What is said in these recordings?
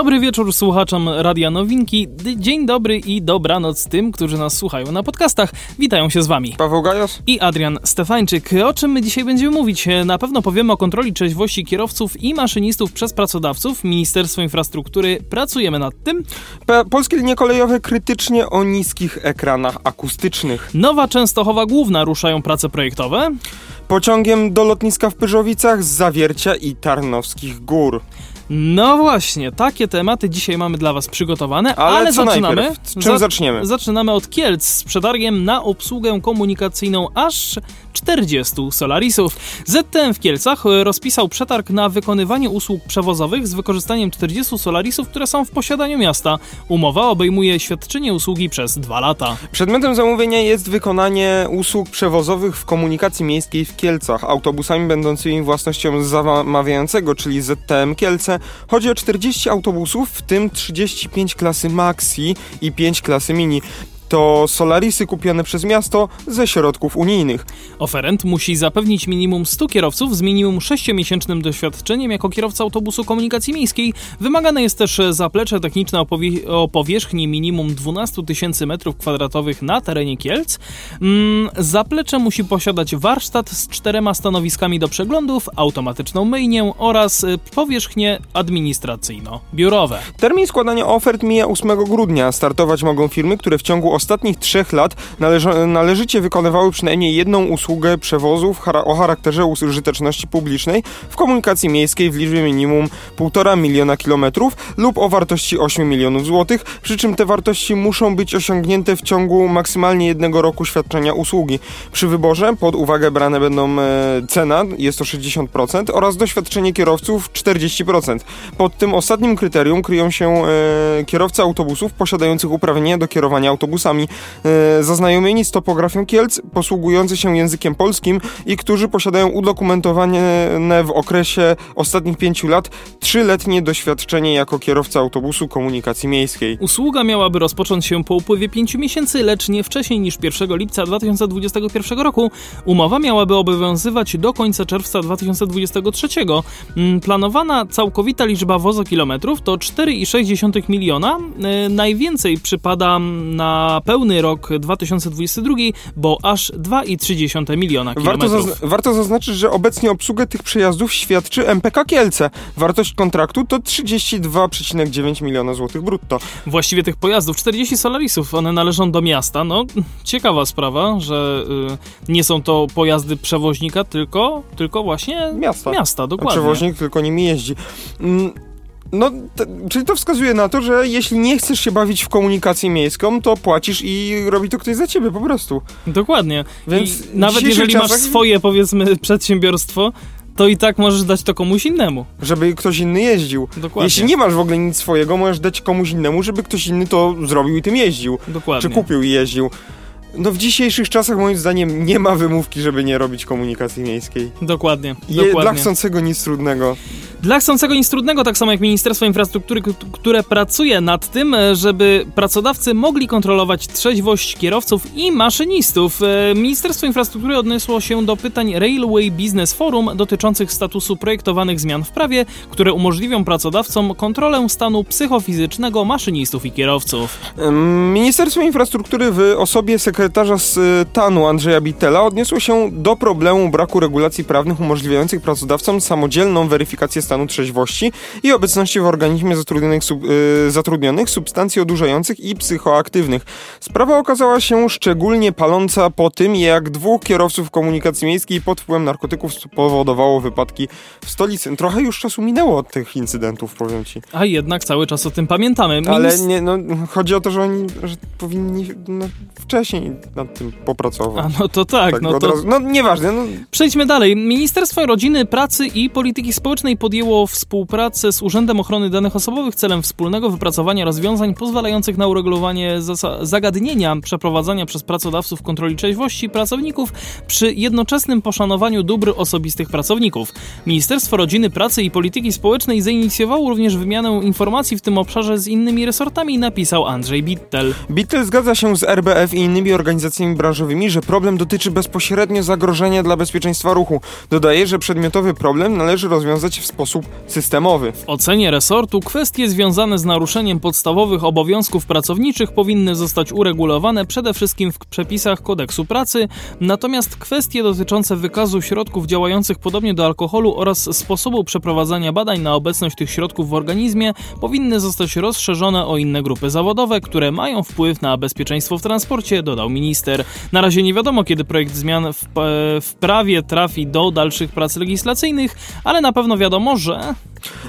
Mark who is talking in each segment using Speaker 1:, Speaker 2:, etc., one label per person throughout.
Speaker 1: Dobry wieczór słuchaczom Radia Nowinki. Dzień dobry i dobranoc tym, którzy nas słuchają na podcastach. Witają się z wami.
Speaker 2: Paweł Gajos
Speaker 1: i Adrian Stefańczyk. O czym my dzisiaj będziemy mówić? Na pewno powiemy o kontroli trzeźwości kierowców i maszynistów przez pracodawców. Ministerstwo Infrastruktury pracujemy nad tym.
Speaker 2: Polskie linie kolejowe krytycznie o niskich ekranach akustycznych.
Speaker 1: Nowa Częstochowa Główna ruszają prace projektowe.
Speaker 2: Pociągiem do lotniska w Pyrzowicach z Zawiercia i Tarnowskich Gór.
Speaker 1: No właśnie, takie tematy dzisiaj mamy dla Was przygotowane, ale, ale zaczynamy.
Speaker 2: Najpierw? Z czym zaczniemy?
Speaker 1: Zaczynamy od Kielc z przetargiem na obsługę komunikacyjną aż 40 Solarisów. ZTM w Kielcach rozpisał przetarg na wykonywanie usług przewozowych z wykorzystaniem 40 Solarisów, które są w posiadaniu miasta. Umowa obejmuje świadczenie usługi przez dwa lata.
Speaker 2: Przedmiotem zamówienia jest wykonanie usług przewozowych w komunikacji miejskiej w Kielcach autobusami będącymi własnością zamawiającego, czyli ZTM Kielce. Chodzi o 40 autobusów, w tym 35 klasy Maxi i 5 klasy Mini to Solarisy kupione przez miasto ze środków unijnych.
Speaker 1: Oferent musi zapewnić minimum 100 kierowców z minimum 6-miesięcznym doświadczeniem jako kierowca autobusu komunikacji miejskiej. Wymagane jest też zaplecze techniczne o, powie o powierzchni minimum 12 tysięcy m2 na terenie Kielc. Mm, zaplecze musi posiadać warsztat z czterema stanowiskami do przeglądów, automatyczną myjnię oraz y, powierzchnie administracyjno-biurowe.
Speaker 2: Termin składania ofert mija 8 grudnia. Startować mogą firmy, które w ciągu ostatnich trzech lat należy, należycie wykonywały przynajmniej jedną usługę przewozów o charakterze użyteczności publicznej w komunikacji miejskiej w liczbie minimum 1,5 miliona kilometrów lub o wartości 8 milionów złotych, przy czym te wartości muszą być osiągnięte w ciągu maksymalnie jednego roku świadczenia usługi. Przy wyborze pod uwagę brane będą e, cena, jest to 60% oraz doświadczenie kierowców 40%. Pod tym ostatnim kryterium kryją się e, kierowcy autobusów posiadających uprawnienia do kierowania autobusami e, zaznajomieni z topografią Kielc, posługujący się językiem polskim i którzy posiadają udokumentowane w okresie ostatnich pięciu lat trzyletnie doświadczenie jako kierowca autobusu komunikacji miejskiej.
Speaker 1: Usługa miałaby rozpocząć się po upływie pięciu miesięcy, lecz nie wcześniej niż 1 lipca 2021 roku. Umowa miałaby obowiązywać do końca czerwca 2023. Mm, planowana całkowita liczba wozokilometrów to 4,6 miliona. E, najwięcej przypada na pełny rok 2022, bo aż 2,3 miliona kilometrów.
Speaker 2: Warto, zazn warto zaznaczyć, że obecnie obsługę tych przejazdów świadczy MPK Kielce. Wartość kontraktu to 32,9 miliona złotych brutto.
Speaker 1: Właściwie tych pojazdów, 40 Solarisów, one należą do miasta. No, ciekawa sprawa, że y, nie są to pojazdy przewoźnika, tylko, tylko właśnie
Speaker 2: miasta.
Speaker 1: miasta dokładnie.
Speaker 2: Przewoźnik tylko nimi jeździ. Mm no, czyli to wskazuje na to, że jeśli nie chcesz się bawić w komunikację miejską, to płacisz i robi to ktoś za ciebie po prostu.
Speaker 1: Dokładnie. Więc nawet jeżeli czasach... masz swoje, powiedzmy, przedsiębiorstwo, to i tak możesz dać to komuś innemu.
Speaker 2: Żeby ktoś inny jeździł.
Speaker 1: Dokładnie.
Speaker 2: Jeśli nie masz w ogóle nic swojego, możesz dać komuś innemu, żeby ktoś inny to zrobił i tym jeździł.
Speaker 1: Dokładnie.
Speaker 2: Czy kupił i jeździł. No w dzisiejszych czasach moim zdaniem nie ma wymówki, żeby nie robić komunikacji miejskiej.
Speaker 1: Dokładnie.
Speaker 2: Je,
Speaker 1: dokładnie.
Speaker 2: Dla chcącego nic trudnego.
Speaker 1: Dla chcącego nic trudnego, tak samo jak Ministerstwo Infrastruktury, które pracuje nad tym, e, żeby pracodawcy mogli kontrolować trzeźwość kierowców i maszynistów. E, Ministerstwo Infrastruktury odniosło się do pytań Railway Business Forum dotyczących statusu projektowanych zmian w prawie, które umożliwią pracodawcom kontrolę stanu psychofizycznego maszynistów i kierowców.
Speaker 2: Ministerstwo Infrastruktury w osobie sekretarza stanu Andrzeja Bittela odniosło się do problemu braku regulacji prawnych umożliwiających pracodawcom samodzielną weryfikację stanu trzeźwości i obecności w organizmie zatrudnionych, sub, y, zatrudnionych substancji odurzających i psychoaktywnych. Sprawa okazała się szczególnie paląca po tym, jak dwóch kierowców komunikacji miejskiej pod wpływem narkotyków spowodowało wypadki w stolicy. Trochę już czasu minęło od tych incydentów, powiem ci.
Speaker 1: A jednak cały czas o tym pamiętamy.
Speaker 2: Ale nie, no, chodzi o to, że oni że powinni no, wcześniej, nad tym popracować.
Speaker 1: A no to tak,
Speaker 2: tak
Speaker 1: no to...
Speaker 2: razu, no nieważne. No.
Speaker 1: Przejdźmy dalej. Ministerstwo Rodziny, Pracy i Polityki Społecznej podjęło współpracę z Urzędem Ochrony Danych Osobowych celem wspólnego wypracowania rozwiązań pozwalających na uregulowanie zagadnienia przeprowadzania przez pracodawców kontroli trzeźwości pracowników przy jednoczesnym poszanowaniu dóbr osobistych pracowników. Ministerstwo Rodziny, Pracy i Polityki Społecznej zainicjowało również wymianę informacji w tym obszarze z innymi resortami, napisał Andrzej Bittel.
Speaker 2: Bittel zgadza się z RBF i innymi organizacjami branżowymi, że problem dotyczy bezpośrednio zagrożenia dla bezpieczeństwa ruchu. Dodaje, że przedmiotowy problem należy rozwiązać w sposób systemowy.
Speaker 1: W ocenie resortu kwestie związane z naruszeniem podstawowych obowiązków pracowniczych powinny zostać uregulowane przede wszystkim w przepisach kodeksu pracy, natomiast kwestie dotyczące wykazu środków działających podobnie do alkoholu oraz sposobu przeprowadzania badań na obecność tych środków w organizmie powinny zostać rozszerzone o inne grupy zawodowe, które mają wpływ na bezpieczeństwo w transporcie, dodał minister. Na razie nie wiadomo, kiedy projekt zmian w, w prawie trafi do dalszych prac legislacyjnych, ale na pewno wiadomo, że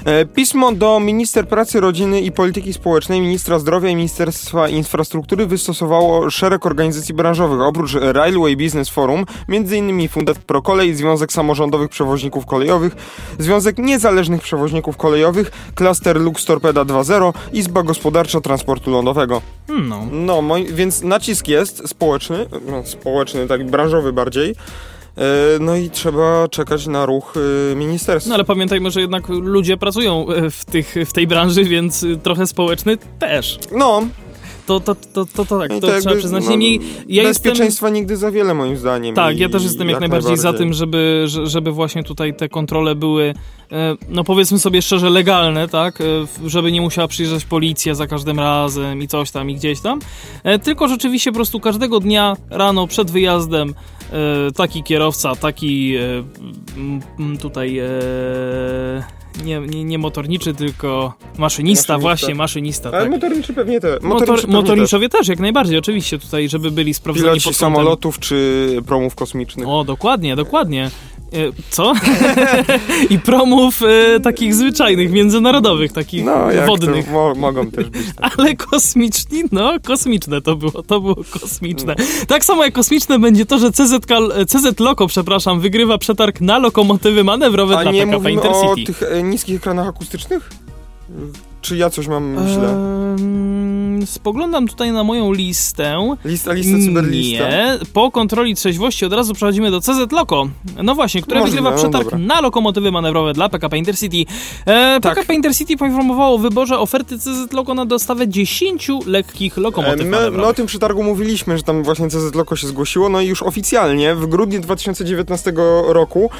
Speaker 2: E, pismo do minister pracy, rodziny i polityki społecznej, ministra zdrowia i Ministerstwa Infrastruktury wystosowało szereg organizacji branżowych. Oprócz Railway Business Forum, m.in. Fundat Prokolej, Związek Samorządowych Przewoźników Kolejowych, Związek Niezależnych Przewoźników Kolejowych, Cluster Lux Torpeda 2.0, Izba Gospodarcza Transportu Lądowego.
Speaker 1: No,
Speaker 2: no moi, więc nacisk jest społeczny, no, społeczny, tak branżowy bardziej. E, no i trzeba czekać na ruch e, ministerstwa.
Speaker 1: No ale pamiętajmy, że jednak ludzie pracują e, w, tych, w tej branży, więc trochę społeczny też.
Speaker 2: No,
Speaker 1: to, to, to, to, to tak, to, to trzeba przyznać. No, Niemniej
Speaker 2: ja bezpieczeństwa jestem... nigdy za wiele moim zdaniem.
Speaker 1: Tak, ja też jestem jak, jak najbardziej, najbardziej, za tym, żeby, żeby właśnie tutaj te kontrole były, no powiedzmy sobie szczerze, legalne, tak, żeby nie musiała przyjeżdżać policja za każdym razem i coś tam i gdzieś tam, tylko rzeczywiście po prostu każdego dnia rano przed wyjazdem E, taki kierowca, taki e, tutaj e, nie, nie, nie motorniczy, tylko maszynista, maszynista, właśnie, maszynista.
Speaker 2: Ale
Speaker 1: tak.
Speaker 2: motorniczy pewnie te.
Speaker 1: Motor, motorniczowie też. też. jak najbardziej, oczywiście tutaj, żeby byli sprawdzeni
Speaker 2: Piloci pod samolotów czy promów kosmicznych.
Speaker 1: O, dokładnie, dokładnie. E, co? I promów e, takich zwyczajnych, międzynarodowych, takich no, wodnych.
Speaker 2: Mo mogą też być.
Speaker 1: Tak. Ale kosmiczni, no kosmiczne to było, to było kosmiczne. Tak samo jak kosmiczne będzie to, że CZ, CZ Loko, przepraszam, wygrywa przetarg na lokomotywy manewrowe
Speaker 2: A
Speaker 1: dla
Speaker 2: nie
Speaker 1: PKP Intercity.
Speaker 2: o tych e, niskich ekranach akustycznych? Czy ja coś mam źle?
Speaker 1: Ehm, spoglądam tutaj na moją listę.
Speaker 2: Lista, lista, cyberlista?
Speaker 1: Nie. Po kontroli trzeźwości od razu przechodzimy do CZ Loco. No właśnie, które Możliwe, wygrywa no przetarg no na lokomotywy manewrowe dla PKP Intercity. E, tak. PKP Intercity poinformowało o wyborze oferty CZ Loco na dostawę 10 lekkich lokomotyw e, my,
Speaker 2: my, o tym przetargu mówiliśmy, że tam właśnie CZ Loco się zgłosiło, no i już oficjalnie w grudniu 2019 roku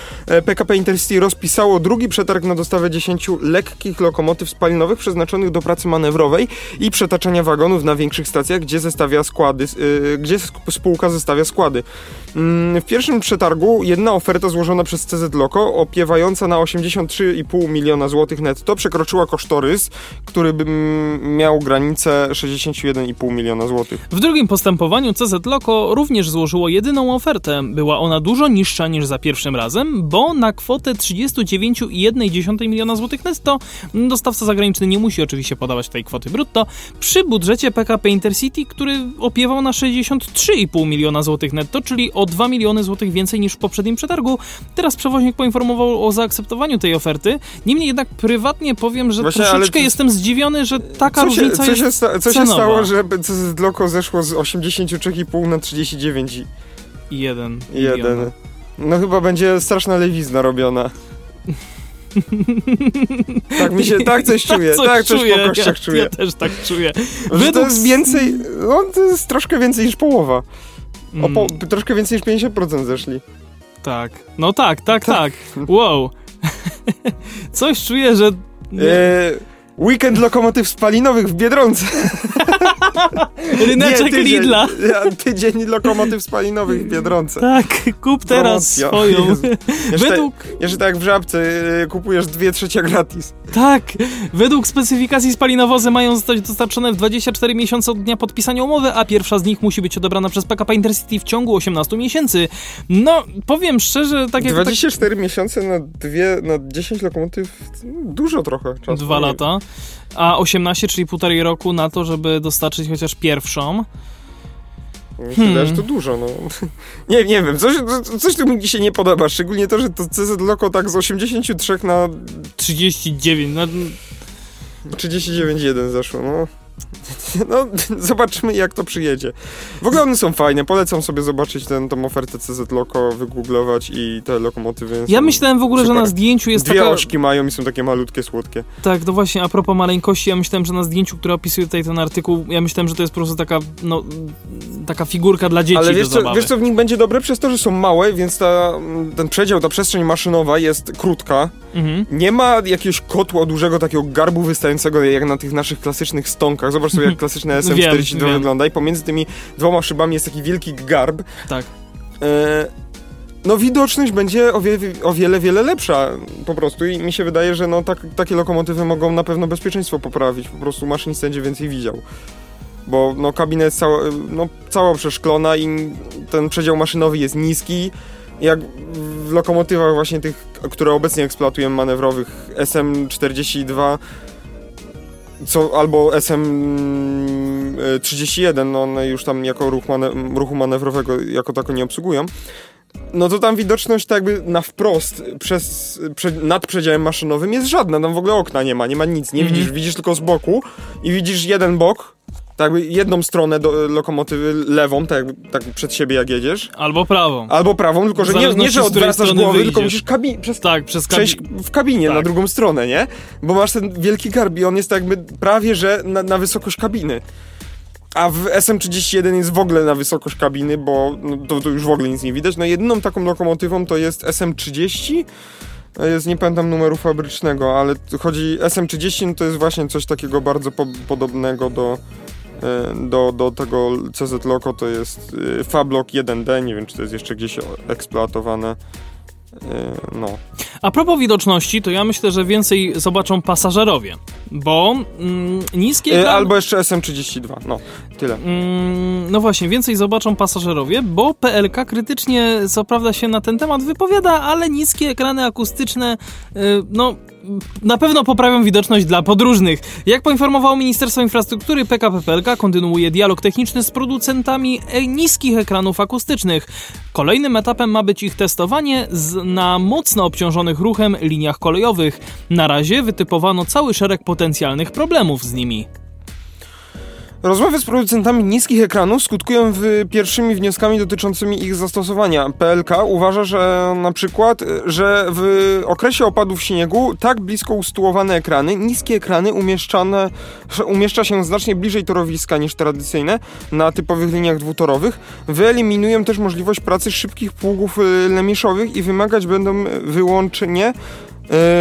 Speaker 2: PKP e, Intercity rozpisało drugi przetarg na dostawę 10 lekkich lokomotyw spalinowych przez przeznaczonych do pracy manewrowej i przetaczania wagonów na większych stacjach, gdzie zestawia składy, yy, gdzie spółka zestawia składy. Yy, w pierwszym przetargu jedna oferta złożona przez CZ Loco, opiewająca na 83,5 miliona złotych netto, przekroczyła kosztorys, który by miał granicę 61,5 miliona złotych.
Speaker 1: W drugim postępowaniu CZ Loco również złożyło jedyną ofertę. Była ona dużo niższa niż za pierwszym razem, bo na kwotę 39,1 miliona złotych netto dostawca zagraniczny nie musi oczywiście podawać tej kwoty brutto, przy budżecie PKP Intercity, który opiewał na 63,5 miliona złotych netto, czyli o 2 miliony złotych więcej niż w poprzednim przetargu. Teraz przewoźnik poinformował o zaakceptowaniu tej oferty. Niemniej jednak prywatnie powiem, że Właśnie, troszeczkę to... jestem zdziwiony, że taka co różnica
Speaker 2: się, co
Speaker 1: jest
Speaker 2: się
Speaker 1: sta-
Speaker 2: Co się stało, że z Loko zeszło z 83,5 na 39
Speaker 1: i 1
Speaker 2: Jeden. No chyba będzie straszna lewizna robiona. tak mi się, tak coś czuję, coś tak coś czuję, po kościach
Speaker 1: ja,
Speaker 2: czuję.
Speaker 1: Ja też tak czuję.
Speaker 2: Według... To jest więcej, no to jest troszkę więcej niż połowa. Po, mm. troszkę więcej niż 50% zeszli.
Speaker 1: Tak, no tak, tak, tak. tak. Wow. coś czuję, że...
Speaker 2: E, weekend lokomotyw spalinowych w Biedronce.
Speaker 1: Ryneczek Nie, tydzień, Lidla.
Speaker 2: Tydzień lokomotyw spalinowych w Biedronce.
Speaker 1: Tak, kup teraz Promocja. swoją.
Speaker 2: Jeszcze, Według... jeszcze tak jak w Żabce y, kupujesz dwie trzecie gratis.
Speaker 1: Tak, według specyfikacji spalinowozy mają zostać dostarczone w 24 miesiące od dnia podpisania umowy, a pierwsza z nich musi być odebrana przez PKP Intercity w ciągu 18 miesięcy. No, powiem szczerze, tak jak...
Speaker 2: 24 tak... miesiące na dwie, na 10 lokomotyw, dużo trochę.
Speaker 1: Dwa lata a 18, czyli półtorej roku na to, żeby dostarczyć chociaż pierwszą.
Speaker 2: Mi się że to dużo, no. Nie, nie wiem, coś, coś tu mi dzisiaj nie podoba, szczególnie to, że to CZ Loco tak z 83 na
Speaker 1: 39, no
Speaker 2: 39.1 zeszło, no. No, zobaczymy jak to przyjedzie. W ogóle one są fajne, polecam sobie zobaczyć tę tą ofertę CZ Loco, wygooglować i te lokomotywy
Speaker 1: Ja myślałem w ogóle,
Speaker 2: super.
Speaker 1: że na zdjęciu jest
Speaker 2: Dwie
Speaker 1: taka...
Speaker 2: ośki mają i są takie malutkie, słodkie.
Speaker 1: Tak, no właśnie, a propos maleńkości, ja myślałem, że na zdjęciu, które opisuje tutaj ten artykuł, ja myślałem, że to jest po prostu taka, no, taka figurka dla dzieci
Speaker 2: Ale wiesz
Speaker 1: do
Speaker 2: co, wiesz co w nich będzie dobre? Przez to, że są małe, więc ta, ten przedział, ta przestrzeń maszynowa jest krótka.
Speaker 1: Mhm.
Speaker 2: Nie ma jakiegoś kotła dużego, takiego garbu wystającego jak na tych naszych klasycznych stonkach. Zobacz sobie jak klasyczne SM42
Speaker 1: wiem.
Speaker 2: wygląda i pomiędzy tymi dwoma szybami jest taki wielki garb.
Speaker 1: Tak.
Speaker 2: E, no widoczność będzie o, wie, o wiele, wiele lepsza po prostu i mi się wydaje, że no tak, takie lokomotywy mogą na pewno bezpieczeństwo poprawić. Po prostu maszynista będzie więcej widział. Bo no kabina jest cała, no, cała przeszklona i ten przedział maszynowy jest niski. Jak w lokomotywach właśnie tych, które obecnie eksploatujemy manewrowych SM42 co, albo SM31, no one już tam jako ruch ruchu manewrowego jako tako nie obsługują, no to tam widoczność tak jakby na wprost przez, prze, nad przedziałem maszynowym jest żadna, tam w ogóle okna nie ma, nie ma nic, nie
Speaker 1: Mhm.
Speaker 2: widzisz, widzisz tylko z boku i widzisz jeden bok, tak jedną stronę do, lokomotywy lewą, tak, tak przed siebie jak jedziesz,
Speaker 1: Albo prawą.
Speaker 2: albo prawą, tylko że nie, nie
Speaker 1: zależności,
Speaker 2: że odwracasz głowy, tylko
Speaker 1: wyjdziesz.
Speaker 2: musisz kabi przez
Speaker 1: Tak, przez
Speaker 2: przejść
Speaker 1: kabi-
Speaker 2: w kabinie na
Speaker 1: Tak.
Speaker 2: drugą stronę, nie? Bo masz ten wielki garb i on jest tak jakby prawie, że na, na wysokość kabiny. A w SM31 jest w ogóle na wysokość kabiny, bo no, to, to już w ogóle nic nie widać. No jedyną taką lokomotywą to jest SM30. To Jest, nie pamiętam numeru fabrycznego, ale chodzi SM30 no to jest właśnie coś takiego bardzo po, podobnego do, e, do, do tego CZ Loco, to jest e, Fablock 1D, nie wiem czy to jest jeszcze gdzieś eksploatowane. E, No.
Speaker 1: A propos widoczności, to ja myślę, że więcej zobaczą pasażerowie, bo mm, niskie
Speaker 2: E,
Speaker 1: ekran...
Speaker 2: Albo jeszcze SM32, no, tyle.
Speaker 1: Mm, no właśnie, więcej zobaczą pasażerowie, bo PLK krytycznie co prawda się na ten temat wypowiada, ale niskie ekrany akustyczne, y, no na pewno poprawią widoczność dla podróżnych. Jak poinformowało Ministerstwo Infrastruktury, PKP PLK kontynuuje dialog techniczny z producentami e- niskich ekranów akustycznych. Kolejnym etapem ma być ich testowanie na mocno obciążonych ruchem liniach kolejowych. Na razie wytypowano cały szereg potencjalnych problemów z nimi.
Speaker 2: Rozmowy z producentami niskich ekranów skutkują w pierwszymi wnioskami dotyczącymi ich zastosowania. PLK uważa, że na przykład, że w okresie opadów śniegu tak blisko usytuowane ekrany, niskie ekrany umieszczane, umieszcza się znacznie bliżej torowiska niż tradycyjne na typowych liniach dwutorowych, wyeliminują też możliwość pracy szybkich pługów y, lemiszowych i wymagać będą wyłącznie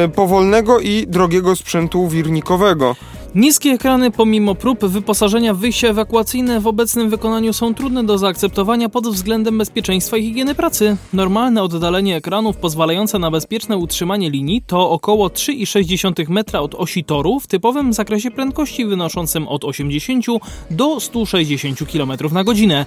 Speaker 2: y, powolnego i drogiego sprzętu wirnikowego.
Speaker 1: Niskie ekrany pomimo prób wyposażenia w wyjście ewakuacyjne w obecnym wykonaniu są trudne do zaakceptowania pod względem bezpieczeństwa i higieny pracy. Normalne oddalenie ekranów pozwalające na bezpieczne utrzymanie linii to około 3,6 metra od osi toru w typowym zakresie prędkości wynoszącym od 80 do 160 km na godzinę.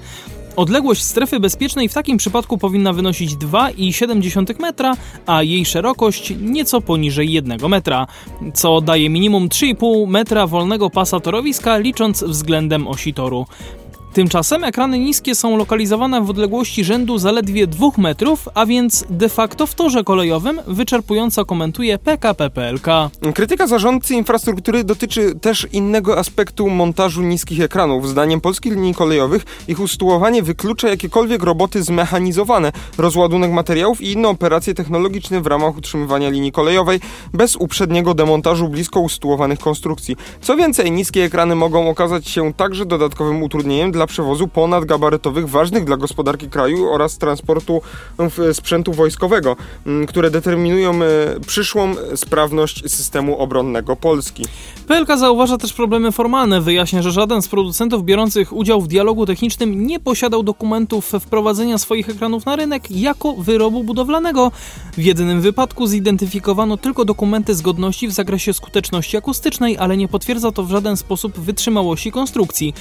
Speaker 1: Odległość strefy bezpiecznej w takim przypadku powinna wynosić 2,7 metra, a jej szerokość nieco poniżej 1 metra, co daje minimum 3,5 metra wolnego pasa torowiska licząc względem osi toru. Tymczasem ekrany niskie są lokalizowane w odległości rzędu zaledwie 2 metrów, a więc de facto w torze kolejowym, wyczerpująco komentuje PKP PLK.
Speaker 2: Krytyka zarządcy infrastruktury dotyczy też innego aspektu montażu niskich ekranów. Zdaniem polskich linii kolejowych ich usytuowanie wyklucza jakiekolwiek roboty zmechanizowane, rozładunek materiałów i inne operacje technologiczne w ramach utrzymywania linii kolejowej bez uprzedniego demontażu blisko usytuowanych konstrukcji. Co więcej, niskie ekrany mogą okazać się także dodatkowym utrudnieniem dla przewozu ponadgabarytowych ważnych dla gospodarki kraju oraz transportu sprzętu wojskowego, które determinują e, przyszłą sprawność systemu obronnego Polski.
Speaker 1: PLK zauważa też problemy formalne. Wyjaśnia, że żaden z producentów biorących udział w dialogu technicznym nie posiadał dokumentów wprowadzenia swoich ekranów na rynek jako wyrobu budowlanego. W jedynym wypadku zidentyfikowano tylko dokumenty zgodności w zakresie skuteczności akustycznej, ale nie potwierdza to w żaden sposób wytrzymałości konstrukcji.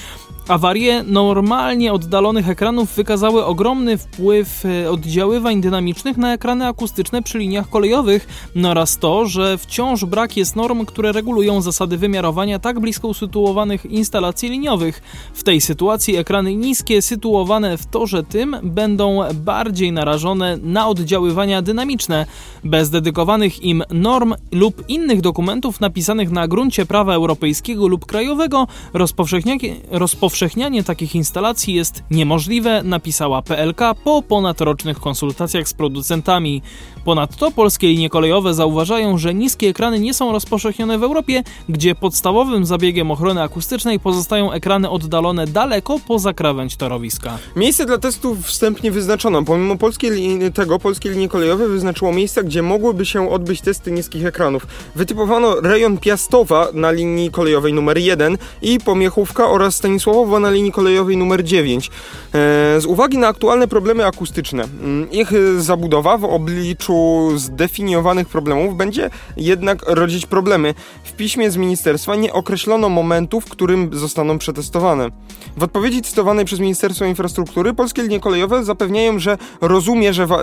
Speaker 1: Awarie normalnie oddalonych ekranów wykazały ogromny wpływ e, oddziaływań dynamicznych na ekrany akustyczne przy liniach kolejowych oraz to, że wciąż brak jest norm, które regulują zasady wymiarowania tak blisko usytuowanych instalacji liniowych. W tej sytuacji ekrany niskie sytuowane w torze tym będą bardziej narażone na oddziaływania dynamiczne. Bez dedykowanych im norm lub innych dokumentów napisanych na gruncie prawa europejskiego lub krajowego rozpowszechnianie, rozpowszechnianie takich instalacji jest niemożliwe, napisała PLK po ponadrocznych konsultacjach z producentami. Ponadto polskie linie kolejowe zauważają, że niskie ekrany nie są rozpowszechnione w Europie, gdzie podstawowym zabiegiem ochrony akustycznej pozostają ekrany oddalone daleko poza krawędź torowiska.
Speaker 2: Miejsce dla testów wstępnie wyznaczono. Pomimo tego, polskie linie kolejowe wyznaczyło miejsca, gdzie mogłyby się odbyć testy niskich ekranów. Wytypowano rejon Piastowa na linii kolejowej numer 1 i Pomiechówka oraz Stanisławowa na linii kolejowej numer 9. E, z uwagi na aktualne problemy akustyczne, mm, ich zabudowa w obliczu zdefiniowanych problemów będzie jednak rodzić problemy. W piśmie z ministerstwa nie określono momentu, w którym zostaną przetestowane. W odpowiedzi cytowanej przez Ministerstwo Infrastruktury polskie linie kolejowe zapewniają, że rozumie, że, wa e,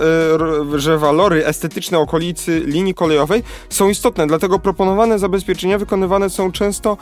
Speaker 2: że walory estetyczne okolicy linii kolejowej są istotne, dlatego proponowane zabezpieczenia wykonywane są często e,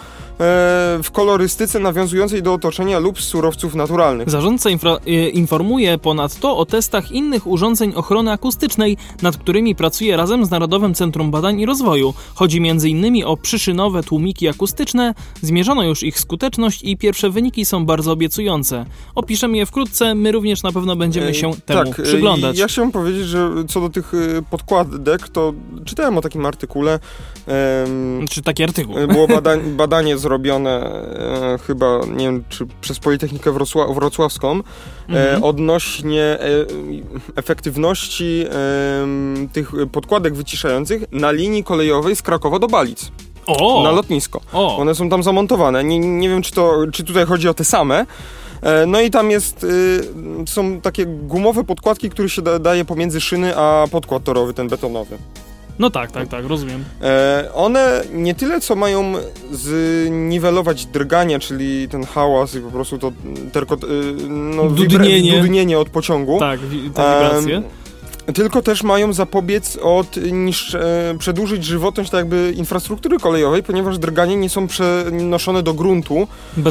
Speaker 2: w kolorystyce nawiązującej do otoczenia lub z surowców naturalnych.
Speaker 1: Zarządca e, informuje ponadto o testach innych urządzeń ochrony akustycznej, nad którymi pracuje razem z Narodowym Centrum Badań i Rozwoju. Chodzi m.in. o przyszynowe tłumiki akustyczne, zmierzono już ich skuteczność i pierwsze wyniki są bardzo obiecujące. Opiszemy je wkrótce, my również na pewno będziemy się temu
Speaker 2: tak,
Speaker 1: przyglądać.
Speaker 2: Ja chciałem powiedzieć, że co do tych podkładek, to czytałem o takim artykule.
Speaker 1: Czy taki artykuł?
Speaker 2: Było badań, badanie zrobione e, chyba, nie wiem, czy przez Politechnikę Wrocław, Wrocławską e, mhm. odnośnie e, efektywności tych podkładek wyciszających na linii kolejowej z Krakowa do Balic.
Speaker 1: O!
Speaker 2: Na lotnisko.
Speaker 1: O!
Speaker 2: One są tam zamontowane. Nie, nie wiem, czy, to, czy tutaj chodzi o te same. No i tam jest, y, są takie gumowe podkładki, które się da, daje pomiędzy szyny a podkład torowy, ten betonowy.
Speaker 1: No tak, tak, tak, rozumiem.
Speaker 2: E, one nie tyle co mają zniwelować drganie, czyli ten hałas i po prostu to terkot, y, no,
Speaker 1: dudnienie.
Speaker 2: dudnienie od pociągu.
Speaker 1: Tak, te wibracje. E,
Speaker 2: tylko też mają zapobiec od niż, e, przedłużyć żywotność tak jakby infrastruktury kolejowej, ponieważ drganie nie są przenoszone do gruntu,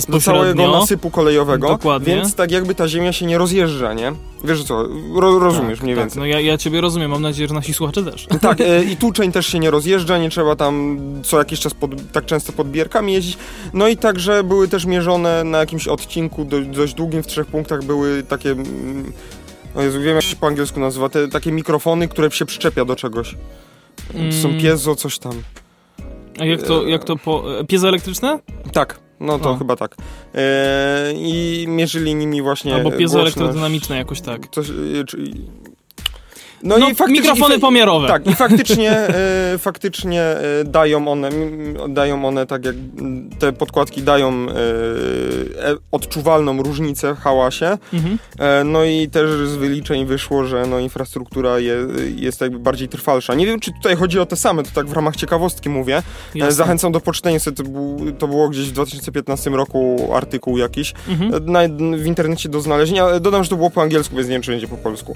Speaker 2: do całego nasypu kolejowego,
Speaker 1: Dokładnie.
Speaker 2: więc tak jakby ta ziemia się nie rozjeżdża, nie? Wiesz co, ro, rozumiesz
Speaker 1: tak,
Speaker 2: mniej
Speaker 1: tak,
Speaker 2: więcej.
Speaker 1: No ja, ja ciebie rozumiem, mam nadzieję, że nasi słuchacze też.
Speaker 2: Tak, e, i tłuczeń też się nie rozjeżdża, nie trzeba tam co jakiś czas pod, tak często pod bierkami jeździć. No i także były też mierzone na jakimś odcinku do, dość długim, w trzech punktach były takie... Mm, o Jezu, wiem jak się po angielsku nazywa, te takie mikrofony, które się przyczepia do czegoś. To są
Speaker 1: Mm.
Speaker 2: piezo, coś tam.
Speaker 1: A jak to, jak to po... e, Piezoelektryczne?
Speaker 2: Tak, no to
Speaker 1: A.
Speaker 2: chyba tak. E, I mierzyli nimi właśnie
Speaker 1: Albo piezoelektrodynamiczne jakoś tak.
Speaker 2: Coś, e, czy,
Speaker 1: No,
Speaker 2: i faktycznie-
Speaker 1: mikrofony
Speaker 2: i
Speaker 1: pomiarowe.
Speaker 2: Tak, i faktycznie, e, faktycznie e, dają one, dają one tak jak te podkładki dają e, odczuwalną różnicę w hałasie.
Speaker 1: Mhm.
Speaker 2: No i też z wyliczeń wyszło, że no, infrastruktura je, jest jakby bardziej trwalsza. Nie wiem, czy tutaj chodzi o te same, to tak w ramach ciekawostki mówię.
Speaker 1: Jasne.
Speaker 2: Zachęcam do poczytania sobie, to, był, to było gdzieś w 2015 roku artykuł jakiś
Speaker 1: Mhm.
Speaker 2: na, w internecie do znalezienia. Dodam, że to było po angielsku, więc nie wiem, czy będzie po polsku.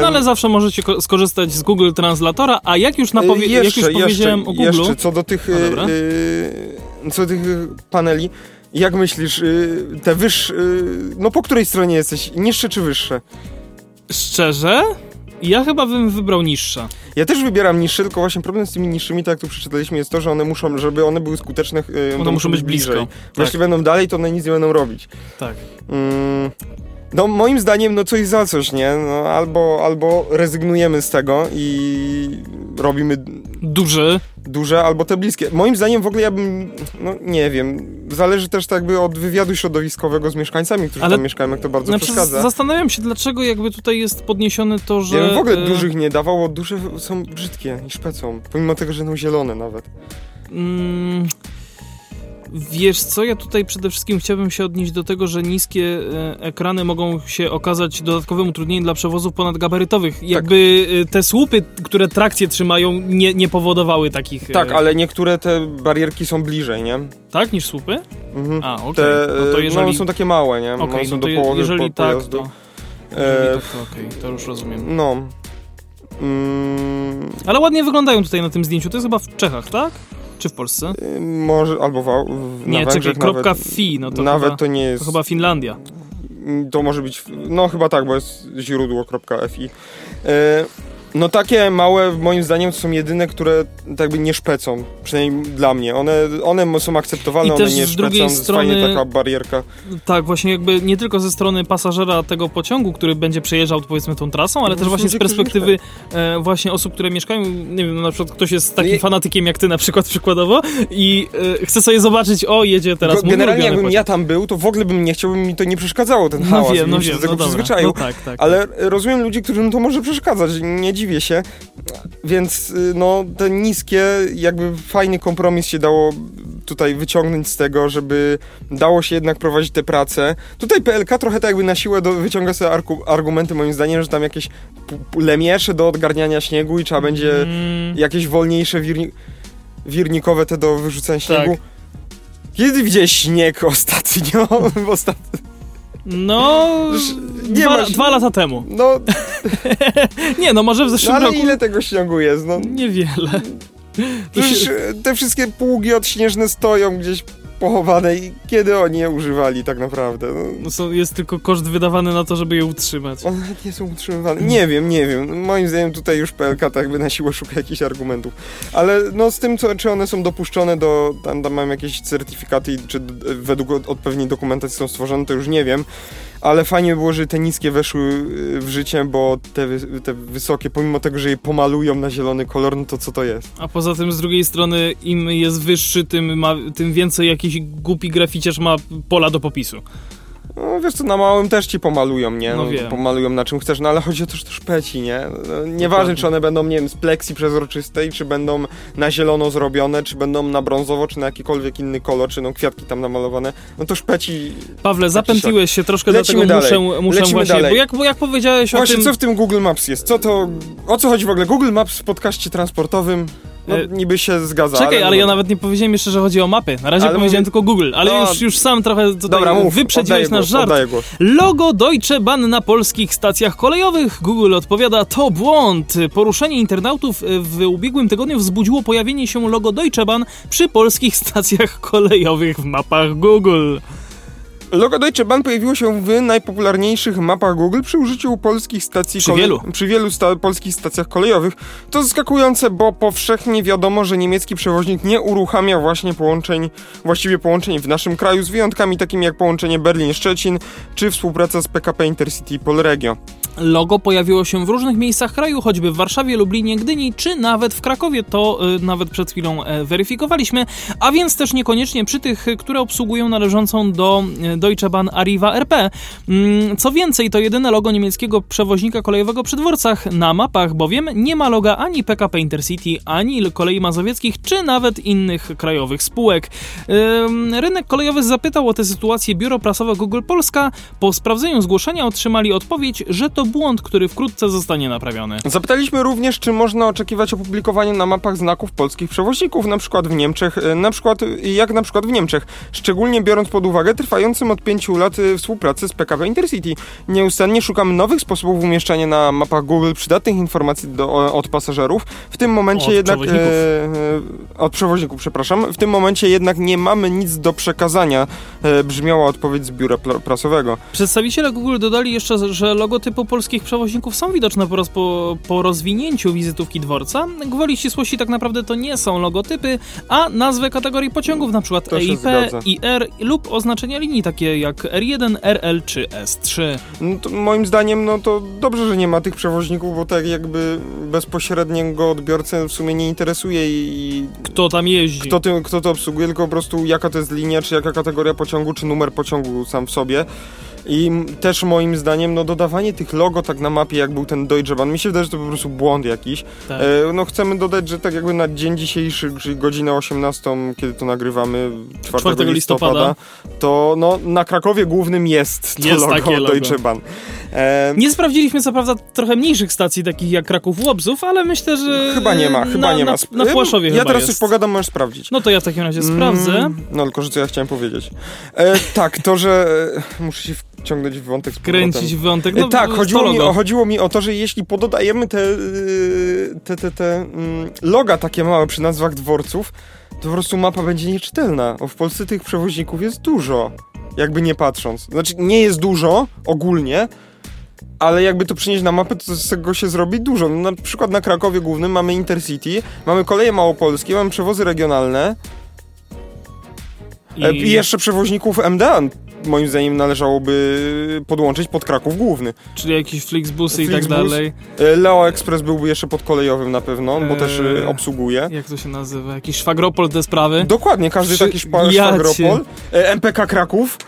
Speaker 1: No ale zawsze możecie ko- skorzystać z Google Translatora, a jak już, napowie-
Speaker 2: E,
Speaker 1: jak już powiedziałem o Google...
Speaker 2: Jeszcze co do tych, e, co do tych e, paneli, jak myślisz, e, te wyższe, e, no po której stronie jesteś, niższe czy wyższe?
Speaker 1: Szczerze? Ja chyba bym wybrał niższa.
Speaker 2: Ja też wybieram niższe, tylko właśnie problem z tymi niższymi, tak jak tu przeczytaliśmy, jest to, że one muszą, żeby one były skuteczne,
Speaker 1: One
Speaker 2: to
Speaker 1: muszą być blisko.
Speaker 2: bliżej. Bo
Speaker 1: Tak.
Speaker 2: Jeśli będą dalej, to one nic nie będą robić.
Speaker 1: Tak.
Speaker 2: Mm, no moim zdaniem, no coś za coś, nie? No, albo, albo rezygnujemy z tego i robimy
Speaker 1: Duży.
Speaker 2: duże, albo te bliskie. Moim zdaniem w ogóle ja bym, no nie wiem, zależy też tak jakby od wywiadu środowiskowego z mieszkańcami, którzy
Speaker 1: Ale-
Speaker 2: tam mieszkają, jak to bardzo
Speaker 1: Znaczy,
Speaker 2: przeszkadza.
Speaker 1: zastanawiam się, dlaczego jakby tutaj jest podniesione to, że...
Speaker 2: Ja bym w ogóle
Speaker 1: e,
Speaker 2: dużych nie dawał, bo duże są brzydkie i szpecą, pomimo tego, że są zielone nawet.
Speaker 1: Mm, Wiesz co, ja tutaj przede wszystkim chciałbym się odnieść do tego, że niskie e, ekrany mogą się okazać dodatkowym utrudnieniem dla przewozów ponadgabarytowych.
Speaker 2: Tak.
Speaker 1: Jakby e, te słupy, które trakcję trzymają, nie, nie powodowały takich... e,
Speaker 2: Tak, ale niektóre te barierki są bliżej, nie?
Speaker 1: Tak, niż słupy?
Speaker 2: Mhm.
Speaker 1: A, okej.
Speaker 2: Te,
Speaker 1: No to jeżeli...
Speaker 2: no, są takie małe, nie?
Speaker 1: Okej,
Speaker 2: no, są
Speaker 1: no to
Speaker 2: do połowy
Speaker 1: jeżeli
Speaker 2: po,
Speaker 1: tak, to... Jeżeli
Speaker 2: E,
Speaker 1: tak, to okej, to już rozumiem.
Speaker 2: No. Mm,
Speaker 1: Ale ładnie wyglądają tutaj na tym zdjęciu. To jest chyba w Czechach, tak? Czy w Polsce?
Speaker 2: y, może, albo w, w,
Speaker 1: Nie,
Speaker 2: na
Speaker 1: czekaj, kropka
Speaker 2: nawet,
Speaker 1: fi, no to
Speaker 2: nawet
Speaker 1: chyba,
Speaker 2: to nie jest...
Speaker 1: to chyba Finlandia.
Speaker 2: To może być, no chyba tak, bo jest źródło.fi. E, no takie małe, moim zdaniem, są jedyne, które tak jakby nie szpecą, przynajmniej dla mnie. One, one są akceptowalne,
Speaker 1: I
Speaker 2: one nie
Speaker 1: z
Speaker 2: szpecą,
Speaker 1: drugiej
Speaker 2: jest fajnie
Speaker 1: strony-
Speaker 2: taka barierka.
Speaker 1: Tak, właśnie jakby nie tylko ze strony pasażera tego pociągu, który będzie przejeżdżał powiedzmy tą trasą, ale
Speaker 2: Po
Speaker 1: też właśnie z perspektywy e, właśnie osób, które mieszkają, nie wiem, no na przykład ktoś jest takim
Speaker 2: Nie-
Speaker 1: fanatykiem jak ty na przykład przykładowo i e, chce sobie zobaczyć, o jedzie teraz mój
Speaker 2: Generalnie jakbym
Speaker 1: pociąg.
Speaker 2: ja tam był, to w ogóle bym nie chciał, by mi to nie przeszkadzało, ten
Speaker 1: No
Speaker 2: hałas,
Speaker 1: wiem, no
Speaker 2: bym się
Speaker 1: wiem,
Speaker 2: do tego
Speaker 1: no
Speaker 2: przyzwyczaił.
Speaker 1: No tak, tak.
Speaker 2: Ale rozumiem ludzi, którym to może przeszkadzać, nie dziwię się. Więc y, no, te niskie, jakby fajny kompromis się dało tutaj wyciągnąć z tego, żeby dało się jednak prowadzić te prace. Tutaj PLK trochę tak jakby na siłę do, wyciąga sobie argu, argumenty moim zdaniem, że tam jakieś lemiesze do odgarniania śniegu i trzeba będzie
Speaker 1: Mm,
Speaker 2: jakieś wolniejsze wirni wirnikowe te do wyrzucania śniegu.
Speaker 1: Tak.
Speaker 2: Kiedy widziałeś śnieg ostatnio? Ostat...
Speaker 1: no,
Speaker 2: nie
Speaker 1: dwa,
Speaker 2: masz-
Speaker 1: dwa lata temu.
Speaker 2: No,
Speaker 1: Nie, no może w
Speaker 2: no
Speaker 1: zeszłym
Speaker 2: ale
Speaker 1: roku
Speaker 2: ile tego śniegu jest? No,
Speaker 1: niewiele.
Speaker 2: Przecież te wszystkie pługi odśnieżne stoją gdzieś pochowane i kiedy oni je używali tak naprawdę? No,
Speaker 1: No, są, jest tylko koszt wydawany na to, żeby je utrzymać.
Speaker 2: one nie są utrzymywane. Nie wiem, nie wiem. Moim zdaniem tutaj już PLK tak jakby na siłę szuka jakichś argumentów. Ale no z tym, co, czy one są dopuszczone do... Tam, tam mam jakieś certyfikaty, czy według od- odpowiedniej dokumentacji są stworzone, to już nie wiem. Ale fajnie było, że te niskie weszły y, w życie, bo te, te wysokie, pomimo tego, że je pomalują na zielony kolor, no to co to jest?
Speaker 1: A poza tym z drugiej strony im jest wyższy, tym, ma, tym więcej jakiś głupi graficiarz ma pola do popisu.
Speaker 2: No wiesz co, na małym też ci pomalują, nie?
Speaker 1: No wiem.
Speaker 2: Pomalują na czym chcesz, no ale chodzi o to, że to szpeci, nie? No, nieważne, czy one będą, nie wiem, z pleksji przezroczystej, czy będą na zielono zrobione, czy będą na brązowo, czy na jakikolwiek inny kolor, czy no kwiatki tam namalowane, no to szpeci...
Speaker 1: Pawle, zapętliłeś się troszkę,
Speaker 2: Lecimy
Speaker 1: dlatego
Speaker 2: dalej.
Speaker 1: muszę, muszę
Speaker 2: Lecimy
Speaker 1: właśnie,
Speaker 2: dalej.
Speaker 1: bo jak, bo jak powiedziałeś
Speaker 2: Właśnie,
Speaker 1: o tym...
Speaker 2: co w tym Google Maps jest? Co to... O co chodzi w ogóle? Google Maps w podcaście transportowym? No
Speaker 1: E,
Speaker 2: niby się zgadza,
Speaker 1: Czekaj, ale,
Speaker 2: ale...
Speaker 1: ja nawet nie powiedziałem jeszcze, że chodzi o mapy. Na razie
Speaker 2: Ale
Speaker 1: powiedziałem tylko Google, ale
Speaker 2: No,
Speaker 1: już, już sam trochę tutaj
Speaker 2: Dobra, mów,
Speaker 1: wyprzedziłeś nasz
Speaker 2: głos,
Speaker 1: żart.
Speaker 2: głos.
Speaker 1: Logo Deutsche Bahn na polskich stacjach kolejowych. Google odpowiada, to błąd. Poruszenie internautów w ubiegłym tygodniu wzbudziło pojawienie się logo Deutsche Bahn przy polskich stacjach kolejowych w mapach Google.
Speaker 2: Logo Deutsche Bahn pojawiło się w najpopularniejszych mapach Google przy użyciu polskich stacji
Speaker 1: Przy wielu.
Speaker 2: przy wielu sta polskich stacjach kolejowych. To zaskakujące, bo powszechnie wiadomo, że niemiecki przewoźnik nie uruchamia właśnie połączeń, właściwie połączeń w naszym kraju, z wyjątkami takimi jak połączenie Berlin-Szczecin czy współpraca z PKP Intercity Polregio.
Speaker 1: Logo pojawiło się w różnych miejscach kraju, choćby w Warszawie, Lublinie, Gdyni, czy nawet w Krakowie. To y, nawet przed chwilą e, weryfikowaliśmy, a więc też niekoniecznie przy tych, y, które obsługują należącą do y, Deutsche Bahn Arriva RP. Mm, co więcej, to jedyne logo niemieckiego przewoźnika kolejowego przy dworcach. Na mapach bowiem nie ma loga ani PKP Intercity, ani kolei mazowieckich, czy nawet innych krajowych spółek. Rynek kolejowy zapytał o tę sytuację biuro prasowe Google Polska. Po sprawdzeniu zgłoszenia otrzymali odpowiedź, że to błąd, który wkrótce zostanie naprawiony.
Speaker 2: Zapytaliśmy również, czy można oczekiwać opublikowania na mapach znaków polskich przewoźników, na przykład w Niemczech, e, na przykład e, jak na przykład w Niemczech, szczególnie biorąc pod uwagę trwającym od pięciu lat e, współpracę z PKP Intercity. Nieustannie szukamy nowych sposobów umieszczania na mapach Google przydatnych informacji do, od pasażerów. W tym momencie
Speaker 1: Od
Speaker 2: jednak...
Speaker 1: przewoźników.
Speaker 2: e, od przewoźników, przepraszam. W tym momencie jednak nie mamy nic do przekazania, e, brzmiała odpowiedź z biura prasowego.
Speaker 1: Przedstawiciele Google dodali jeszcze, że logotypy polskich przewoźników są widoczne po, roz, po, po rozwinięciu wizytówki dworca. Gwoli ścisłości tak naprawdę to nie są logotypy, a nazwy kategorii pociągów, np. EIP. IR lub oznaczenia linii takie jak R1, RL czy S3.
Speaker 2: No moim zdaniem, no to dobrze, że nie ma tych przewoźników, bo tak jakby bezpośredniego odbiorcę w sumie nie interesuje i
Speaker 1: Kto tam jeździ?
Speaker 2: kto, tym, kto to obsługuje, tylko po prostu jaka to jest linia, czy jaka kategoria pociągu, czy numer pociągu sam w sobie. I też moim zdaniem, no dodawanie tych logo tak na mapie, jak był ten Deutsche Bahn, mi się wydaje, że to po prostu błąd jakiś.
Speaker 1: Tak.
Speaker 2: E, no chcemy dodać, że tak jakby na dzień dzisiejszy, czyli godzinę 18, kiedy to nagrywamy, 4,
Speaker 1: 4
Speaker 2: listopada,
Speaker 1: listopada,
Speaker 2: to no na Krakowie głównym jest to
Speaker 1: Jest
Speaker 2: logo
Speaker 1: logo.
Speaker 2: Deutsche Bahn. E,
Speaker 1: Nie sprawdziliśmy co prawda trochę mniejszych stacji, takich jak Kraków Łobzów, ale myślę, że.
Speaker 2: chyba nie ma, chyba
Speaker 1: na,
Speaker 2: nie ma.
Speaker 1: Na, na Płaszowie
Speaker 2: ja teraz
Speaker 1: jest.
Speaker 2: coś pogadam, możesz sprawdzić.
Speaker 1: No to ja w takim razie sprawdzę.
Speaker 2: Mm, no tylko, że co ja chciałem powiedzieć. E, tak, to, że e, muszę się wciągnąć w wątek z powrotem.
Speaker 1: Kręcić wątek. No,
Speaker 2: tak,
Speaker 1: to
Speaker 2: chodziło mi, o, chodziło mi o to, że jeśli pododajemy te, yy, te, te, te mm, loga takie małe przy nazwach dworców, to po prostu mapa będzie nieczytelna. Bo w Polsce tych przewoźników jest dużo, jakby nie patrząc. Znaczy, nie jest dużo ogólnie, ale jakby to przynieść na mapę, to z tego się zrobi dużo. No, na przykład na Krakowie Głównym mamy Intercity, mamy koleje małopolskie, mamy przewozy regionalne e, i jeszcze przewoźników MDA moim zdaniem należałoby podłączyć pod Kraków Główny.
Speaker 1: Czyli jakieś Flixbusy i tak
Speaker 2: Flixbus.
Speaker 1: dalej.
Speaker 2: E, Leo Express byłby jeszcze podkolejowym na pewno, bo
Speaker 1: Eee.
Speaker 2: też e, obsługuje.
Speaker 1: Jak to się nazywa? Jakiś szwagropol te sprawy?
Speaker 2: Dokładnie, każdy
Speaker 1: Przy-
Speaker 2: taki szpa-
Speaker 1: ja
Speaker 2: szwagropol. E, MPK Kraków.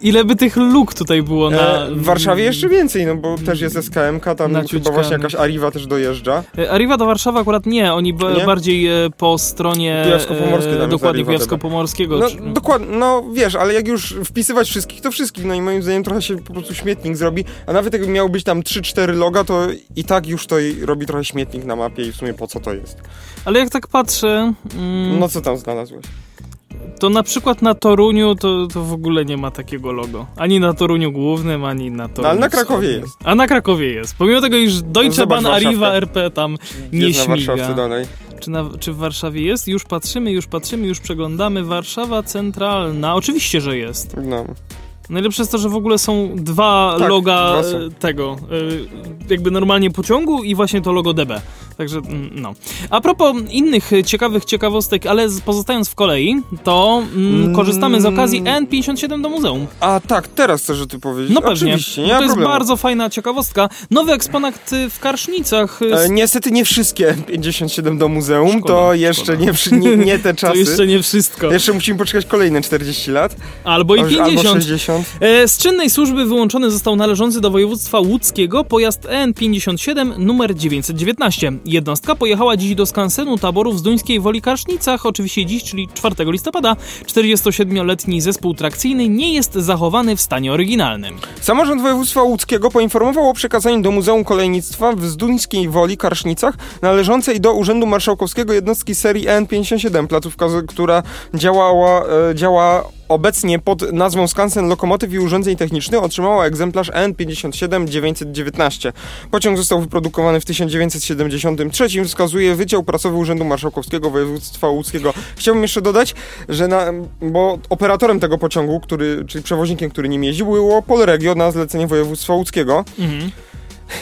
Speaker 1: Ile by tych luk tutaj było na...
Speaker 2: E, w Warszawie jeszcze więcej, no bo też jest SKMK, tam
Speaker 1: Na
Speaker 2: chyba
Speaker 1: ciućkami.
Speaker 2: właśnie jakaś Arriva też dojeżdża.
Speaker 1: E, Arriva do Warszawy akurat nie, oni b-
Speaker 2: Nie?
Speaker 1: bardziej e, po stronie...
Speaker 2: Kujawsko-Pomorskie tam jest
Speaker 1: Dokładnie, Kujawsko-Pomorskiego.
Speaker 2: No
Speaker 1: czy-
Speaker 2: dokładnie, no wiesz, ale jak już wpisywać wszystkich, to wszystkich, no i moim zdaniem trochę się po prostu śmietnik zrobi, a nawet jakby miało być tam 3-4 loga, to i tak już to robi trochę śmietnik na mapie i w sumie po co to jest.
Speaker 1: Ale jak tak patrzę, mm,
Speaker 2: No co tam znalazłeś?
Speaker 1: To na przykład na Toruniu to, to w ogóle nie ma takiego logo. Ani na Toruniu Głównym, ani na Toruniu
Speaker 2: No, ale na Krakowie jest.
Speaker 1: A na Krakowie jest. Pomimo tego, iż Deutsche Bahn, Arriva. RP tam nie
Speaker 2: jest na
Speaker 1: śmiga.
Speaker 2: Warszawce dalej.
Speaker 1: Czy, na, czy w Warszawie jest? Już patrzymy, już patrzymy, już przeglądamy. Warszawa Centralna. Oczywiście, że jest.
Speaker 2: No.
Speaker 1: Najlepsze jest to, że w ogóle są dwa
Speaker 2: Tak,
Speaker 1: loga
Speaker 2: dwa są.
Speaker 1: e, tego, e, jakby normalnie pociągu i właśnie to logo DB. Także mm, no. A propos innych ciekawych ciekawostek, ale pozostając w kolei, to mm,
Speaker 2: Mm.
Speaker 1: korzystamy z okazji N57 do muzeum.
Speaker 2: A tak, teraz chcesz o tym powiedzieć?
Speaker 1: No pewnie.
Speaker 2: Oczywiście, nie
Speaker 1: to
Speaker 2: ma
Speaker 1: jest
Speaker 2: problemu.
Speaker 1: bardzo fajna ciekawostka. Nowy eksponat y, w Karsznicach. y,
Speaker 2: E, niestety nie wszystkie 57 do muzeum,
Speaker 1: Szkoda,
Speaker 2: to jeszcze nie, nie, nie te
Speaker 1: to
Speaker 2: czasy.
Speaker 1: jeszcze nie wszystko.
Speaker 2: Jeszcze musimy poczekać kolejne 40 lat.
Speaker 1: Albo i
Speaker 2: Albo
Speaker 1: 50.
Speaker 2: 60.
Speaker 1: E, Z czynnej służby wyłączony został należący do województwa łódzkiego pojazd EN57 numer 919. Jednostka pojechała dziś do skansenu taborów z Duńskiej Woli Karsznicach, oczywiście dziś, czyli 4 listopada. 47-letni zespół trakcyjny nie jest zachowany w stanie oryginalnym.
Speaker 2: Samorząd województwa łódzkiego poinformował o przekazaniu do Muzeum Kolejnictwa w Zduńskiej Woli Karsznicach należącej do Urzędu Marszałkowskiego jednostki serii EN57, placówka, która działała, e, działa obecnie pod nazwą Skansen Lokomotyw i Urządzeń Technicznych otrzymała egzemplarz EN57-919. Pociąg został wyprodukowany w 1973, wskazuje Wydział Prasowy Urzędu Marszałkowskiego Województwa Łódzkiego. Chciałbym jeszcze dodać, że na, bo operatorem tego pociągu, który, czyli przewoźnikiem, który nim jeździł, było Polregio na zlecenie województwa łódzkiego.
Speaker 1: Mhm.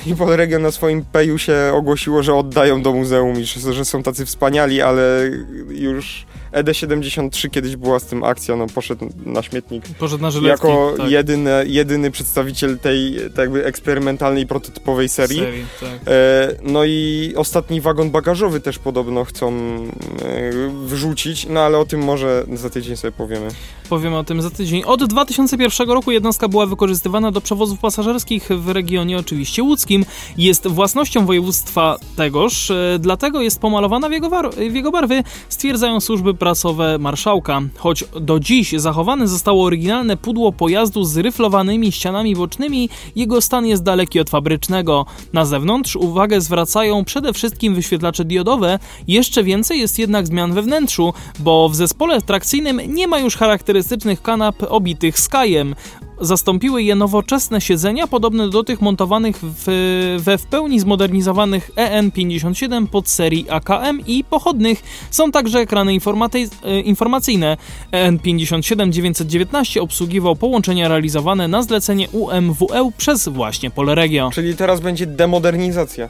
Speaker 2: I Polregio na swoim peju się ogłosiło, że oddają do muzeum i że są tacy wspaniali, ale już ED73 kiedyś była z tym akcja, no poszedł na śmietnik.
Speaker 1: Poszedł na żyletki.
Speaker 2: Jako
Speaker 1: tak,
Speaker 2: jedyny, jedyny przedstawiciel tej tak jakby eksperymentalnej, prototypowej serii.
Speaker 1: serii tak.
Speaker 2: E, no i ostatni wagon bagażowy też podobno chcą e, wrzucić, no ale o tym może za tydzień sobie powiemy.
Speaker 1: Powiemy o tym za tydzień. Od 2001 roku jednostka była wykorzystywana do przewozów pasażerskich w regionie oczywiście łódzkim. Jest własnością województwa tegoż, e, dlatego jest pomalowana w jego, w jego barwy, stwierdzają służby prasowe marszałka. Choć do dziś zachowane zostało oryginalne pudło pojazdu z ryflowanymi ścianami bocznymi, jego stan jest daleki od fabrycznego. Na zewnątrz uwagę zwracają przede wszystkim wyświetlacze diodowe, jeszcze więcej jest jednak zmian we wnętrzu, bo w zespole trakcyjnym nie ma już charakterystycznych kanap obitych skajem. Zastąpiły je nowoczesne siedzenia, podobne do tych montowanych w, we w pełni zmodernizowanych EN57 pod serii AKM i pochodnych. Są także ekrany e, informacyjne. EN57 919 obsługiwał połączenia realizowane na zlecenie UMWE przez właśnie Polregio.
Speaker 2: Czyli teraz będzie demodernizacja.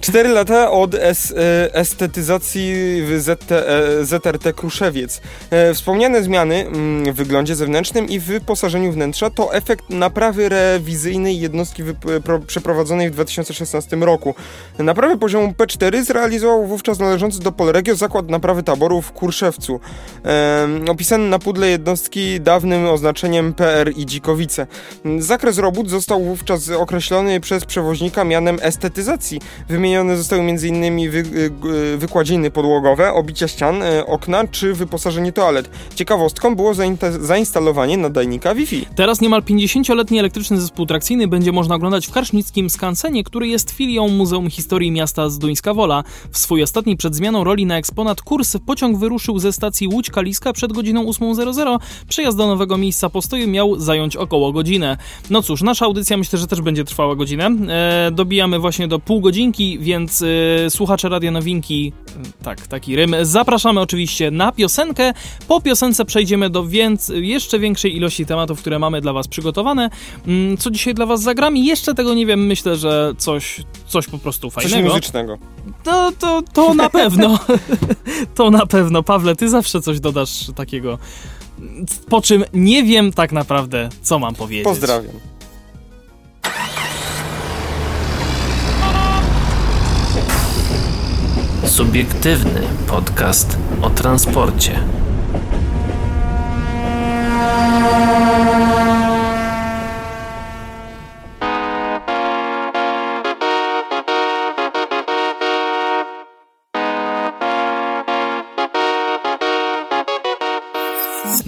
Speaker 2: Cztery lata od es, e, estetyzacji ZT, e, ZRT Kruszewiec. Wspomniane zmiany mm, w wyglądzie zewnętrznym i wyposażeniu wnętrza to efekt naprawy rewizyjnej jednostki przeprowadzonej w 2016 roku. Naprawę poziomu P4 zrealizował wówczas należący do Polregio Zakład Naprawy Taboru w Kurszewcu. opisany na pudle jednostki dawnym oznaczeniem PR i Dzikowice. Zakres robót został wówczas określony przez przewoźnika mianem estetyzacji. Wymienione zostały m.in. Wy, y, wykładziny podłogowe, obicia ścian, y, okna czy wyposażenie toalet. Ciekawostką było zainstalowanie nadajnika Wi-Fi.
Speaker 1: Teraz niemal 50-letni elektryczny zespół trakcyjny będzie można oglądać w Karsznickim Skansenie, który jest filią Muzeum Historii Miasta Zduńska Wola. W swój ostatni przed zmianą roli na eksponat kurs pociąg wyruszył ze stacji Łódź Kaliska przed godziną 8.00. Przejazd do nowego miejsca postoju miał zająć około godzinę. No cóż, nasza audycja myślę, że też będzie trwała godzinę. E, dobijamy właśnie do pół godzinki, więc e, słuchacze Radio Nowinki, e, tak, taki rym, zapraszamy oczywiście na piosenkę. Po piosence przejdziemy do więc, jeszcze większej ilości tematów, które mamy dla Was przygotowane. Mm, co dzisiaj dla Was zagram? Jeszcze tego nie wiem, myślę, że coś, coś po prostu fajnego.
Speaker 2: Coś muzycznego.
Speaker 1: To, to, to na pewno. to na pewno. Pawle, ty zawsze coś dodasz takiego po czym nie wiem tak naprawdę, co mam powiedzieć.
Speaker 2: Pozdrawiam.
Speaker 3: Subiektywny podcast o transporcie.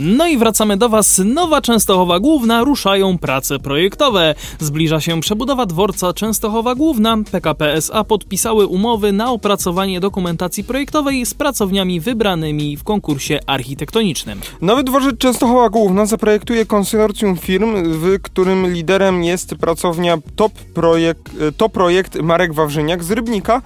Speaker 1: No i wracamy do Was. Nowa Częstochowa Główna ruszają prace projektowe. Zbliża się przebudowa dworca Częstochowa Główna. PKP SA podpisały umowy na opracowanie dokumentacji projektowej z pracowniami wybranymi w konkursie architektonicznym.
Speaker 2: Nowy dworzec Częstochowa Główna zaprojektuje konsorcjum firm, w którym liderem jest pracownia Top Projekt, Top Projekt Marek Wawrzyniak z Rybnika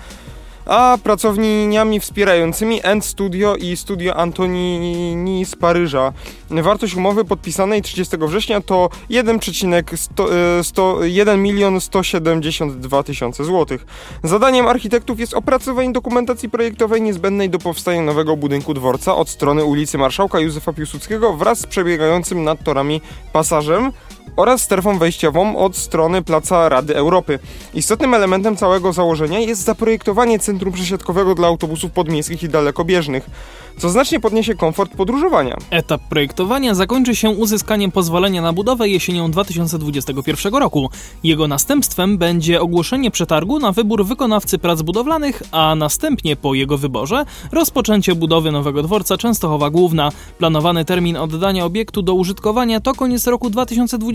Speaker 2: a pracowniami wspierającymi End Studio i Studio Antonini z Paryża. Wartość umowy podpisanej 30 września to 1,1 e, milion 172 tysiące złotych. Zadaniem architektów jest opracowanie dokumentacji projektowej niezbędnej do powstania nowego budynku dworca od strony ulicy Marszałka Józefa Piłsudskiego wraz z przebiegającym nad torami pasażem oraz strefą wejściową od strony Placa Rady Europy. Istotnym elementem całego założenia jest zaprojektowanie centrum przesiadkowego dla autobusów podmiejskich i dalekobieżnych co znacznie podniesie komfort podróżowania.
Speaker 1: Etap projektowania zakończy się uzyskaniem pozwolenia na budowę jesienią 2021 roku. Jego następstwem będzie ogłoszenie przetargu na wybór wykonawcy prac budowlanych, a następnie po jego wyborze rozpoczęcie budowy nowego dworca Częstochowa Główna. Planowany termin oddania obiektu do użytkowania to koniec roku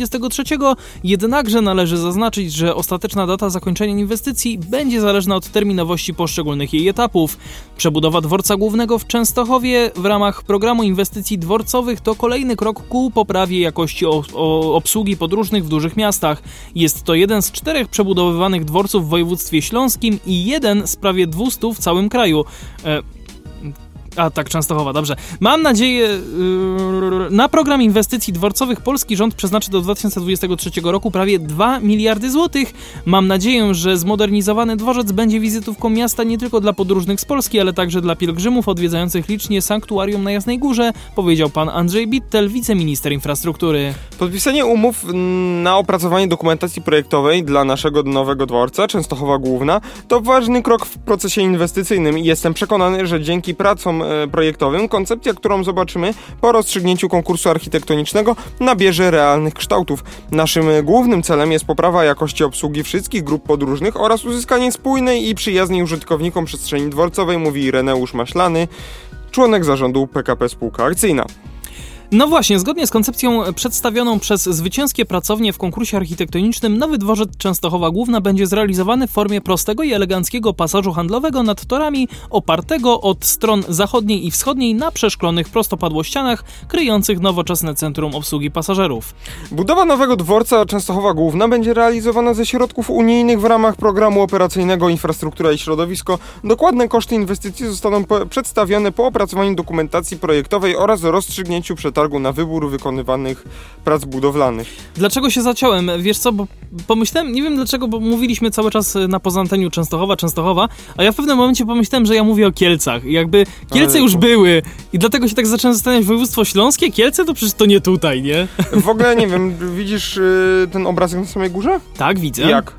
Speaker 1: 2023, jednakże należy zaznaczyć, że ostateczna data zakończenia inwestycji będzie zależna od terminowości poszczególnych jej etapów. Przebudowa dworca głównego w Częstochowie w ramach programu inwestycji dworcowych to kolejny krok ku poprawie jakości obsługi podróżnych w dużych miastach. Jest to jeden z czterech przebudowywanych dworców w województwie śląskim i jeden z prawie 200 w całym kraju. E a tak, Częstochowa, dobrze. Mam nadzieję, yy, na program inwestycji dworcowych polski rząd przeznaczy do 2023 roku prawie 2 miliardy złotych. Mam nadzieję, że zmodernizowany dworzec będzie wizytówką miasta nie tylko dla podróżnych z Polski, ale także dla pielgrzymów odwiedzających licznie sanktuarium na Jasnej Górze, powiedział pan Andrzej Bittel, wiceminister infrastruktury.
Speaker 2: Podpisanie umów na opracowanie dokumentacji projektowej dla naszego nowego dworca, Częstochowa Główna, to ważny krok w procesie inwestycyjnym i jestem przekonany, że dzięki pracom projektowym, koncepcja, którą zobaczymy po rozstrzygnięciu konkursu architektonicznego, nabierze realnych kształtów. Naszym głównym celem jest poprawa jakości obsługi wszystkich grup podróżnych oraz uzyskanie spójnej i przyjaznej użytkownikom przestrzeni dworcowej, mówi Reneusz Maślany, członek zarządu PKP Spółka Akcyjna.
Speaker 1: No właśnie, zgodnie z koncepcją przedstawioną przez zwycięskie pracownie w konkursie architektonicznym, nowy dworzec Częstochowa Główna będzie zrealizowany w formie prostego i eleganckiego pasażu handlowego nad torami opartego od stron zachodniej i wschodniej na przeszklonych prostopadłościanach kryjących nowoczesne centrum obsługi pasażerów.
Speaker 2: Budowa nowego dworca Częstochowa Główna będzie realizowana ze środków unijnych w ramach programu operacyjnego Infrastruktura i Środowisko. Dokładne koszty inwestycji zostaną przedstawione po opracowaniu dokumentacji projektowej oraz rozstrzygnięciu przed przetargu na wybór wykonywanych prac budowlanych.
Speaker 1: Dlaczego się zaciąłem? Wiesz co, bo pomyślałem, nie wiem dlaczego, bo mówiliśmy cały czas na pozanteniu Częstochowa, Częstochowa, a ja w pewnym momencie pomyślałem, że ja mówię o Kielcach. I jakby Kielce już były i dlatego się tak zacząłem zastanawiać, województwo śląskie, Kielce to przecież to nie tutaj, nie?
Speaker 2: W ogóle nie wiem, widzisz y, ten obrazek na samej górze?
Speaker 1: Tak, widzę.
Speaker 2: Jak?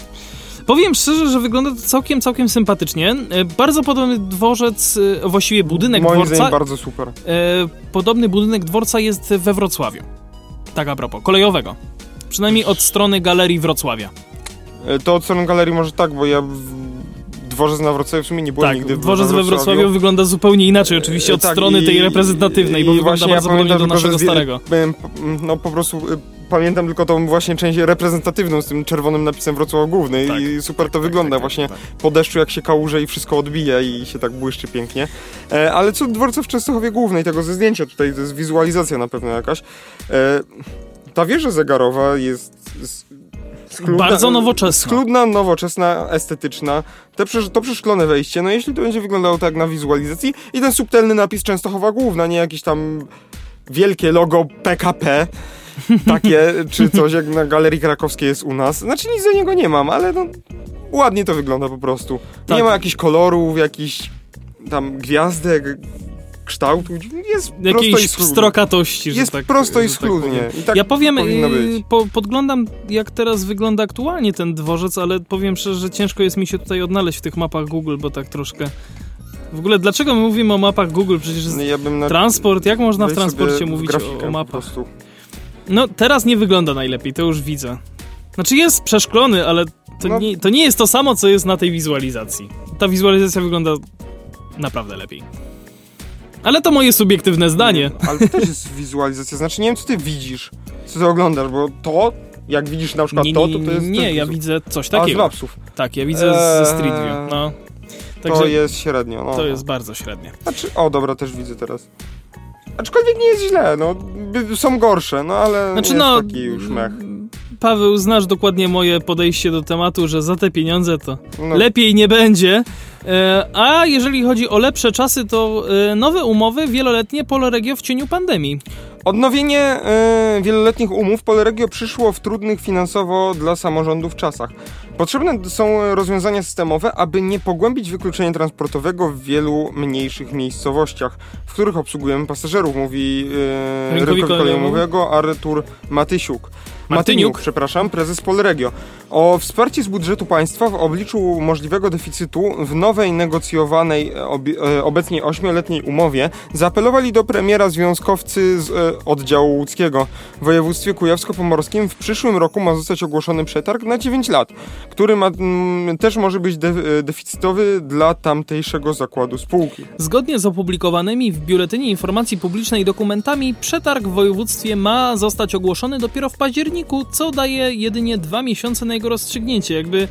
Speaker 1: Powiem szczerze, że wygląda to całkiem, całkiem sympatycznie. E, Bardzo podobny dworzec, e, właściwie budynek
Speaker 2: Moim
Speaker 1: dworca.
Speaker 2: bardzo super.
Speaker 1: E, Podobny budynek dworca jest we Wrocławiu. Tak a propos, kolejowego. Przynajmniej od strony galerii Wrocławia.
Speaker 2: To od strony galerii może tak, bo ja dworzec na Wrocławiu w sumie nie byłem
Speaker 1: Tak,
Speaker 2: nigdy w
Speaker 1: dworzec we Wrocławiu wygląda zupełnie inaczej, oczywiście od
Speaker 2: tak,
Speaker 1: strony
Speaker 2: i-
Speaker 1: tej reprezentatywnej, bo wygląda
Speaker 2: właśnie
Speaker 1: bardzo
Speaker 2: ja
Speaker 1: podobnie do naszego starego.
Speaker 2: byłem, no po prostu y, pamiętam tylko tą właśnie część reprezentatywną z tym czerwonym napisem Wrocław Główny
Speaker 1: Tak,
Speaker 2: i super to
Speaker 1: tak,
Speaker 2: wygląda
Speaker 1: tak, tak,
Speaker 2: właśnie
Speaker 1: tak.
Speaker 2: po deszczu jak się kałuże i wszystko odbija i się tak błyszczy pięknie. E, ale co dworca w Częstochowie Głównej, tego ze zdjęcia tutaj, to jest wizualizacja na pewno jakaś. E, ta wieża zegarowa jest... z- Schludna,
Speaker 1: Bardzo nowoczesna.
Speaker 2: Schludna, nowoczesna, estetyczna. Te to przeszklone wejście, no jeśli to będzie wyglądało tak na wizualizacji i ten subtelny napis Częstochowa Główna, nie jakieś tam wielkie logo PKP, takie, czy coś jak na Galerii Krakowskiej jest u nas. Znaczy nic do niego nie mam, ale no ładnie to wygląda po prostu.
Speaker 1: Tak.
Speaker 2: Nie ma jakichś kolorów, jakichś tam gwiazdek, kształtu. Jest
Speaker 1: Jakiejś
Speaker 2: schludnie.
Speaker 1: pstrokatości, że
Speaker 2: Jest
Speaker 1: tak
Speaker 2: prosto i
Speaker 1: tak
Speaker 2: schludnie.
Speaker 1: powiem.
Speaker 2: I tak
Speaker 1: ja powiem,
Speaker 2: być.
Speaker 1: po, podglądam jak teraz wygląda aktualnie ten dworzec, ale powiem szczerze, że ciężko jest mi się tutaj odnaleźć w tych mapach Google, bo tak troszkę... W ogóle dlaczego my mówimy o mapach Google? Przecież jest
Speaker 2: Ja bym na...
Speaker 1: transport, jak można w transporcie mówić o, o
Speaker 2: po
Speaker 1: mapach? No teraz nie wygląda najlepiej, to już widzę. Znaczy jest przeszklony, ale to,
Speaker 2: No.
Speaker 1: nie, to nie jest to samo, co jest na tej wizualizacji. Ta wizualizacja wygląda naprawdę lepiej. Ale to moje subiektywne zdanie.
Speaker 2: Ale to też jest wizualizacja, znaczy nie wiem co ty widzisz, co ty oglądasz, bo to, jak widzisz na przykład
Speaker 1: Nie,
Speaker 2: to,
Speaker 1: nie,
Speaker 2: to to jest...
Speaker 1: nie ja widzę coś
Speaker 2: A, z
Speaker 1: takiego. Tak, ja widzę ze
Speaker 2: Eee,
Speaker 1: Street View. No.
Speaker 2: To
Speaker 1: Także
Speaker 2: jest średnio, no.
Speaker 1: to jest bardzo średnie.
Speaker 2: Znaczy, o dobra, też widzę teraz. Aczkolwiek nie jest źle, no. Są gorsze, no ale
Speaker 1: Znaczy
Speaker 2: jest
Speaker 1: no,
Speaker 2: taki już mech.
Speaker 1: Paweł, znasz dokładnie moje podejście do tematu, że za te pieniądze to
Speaker 2: No,
Speaker 1: lepiej nie będzie. E, a jeżeli chodzi o lepsze czasy, to e, nowe umowy wieloletnie Poloregio w cieniu pandemii.
Speaker 2: Odnowienie e, wieloletnich umów Polregio przyszło w trudnych finansowo dla samorządów czasach. Potrzebne są rozwiązania systemowe, aby nie pogłębić wykluczenia transportowego w wielu mniejszych miejscowościach, w których obsługujemy pasażerów, mówi e,
Speaker 1: Rynkowi
Speaker 2: kolejowego Artur Matysiuk.
Speaker 1: Martyniuk.
Speaker 2: przepraszam, prezes Polregio. O wsparcie z budżetu państwa w obliczu możliwego deficytu w nowej negocjowanej e, e, obecnie ośmioletniej umowie zaapelowali do premiera związkowcy z e, oddziału łódzkiego. W województwie kujawsko-pomorskim w przyszłym roku ma zostać ogłoszony przetarg na 9 lat, który ma, mm, też może być de- deficytowy dla tamtejszego zakładu spółki.
Speaker 1: Zgodnie z opublikowanymi w Biuletynie Informacji Publicznej dokumentami, przetarg w województwie ma zostać ogłoszony dopiero w październiku, co daje jedynie dwa miesiące na jego rozstrzygnięcie. Jakby.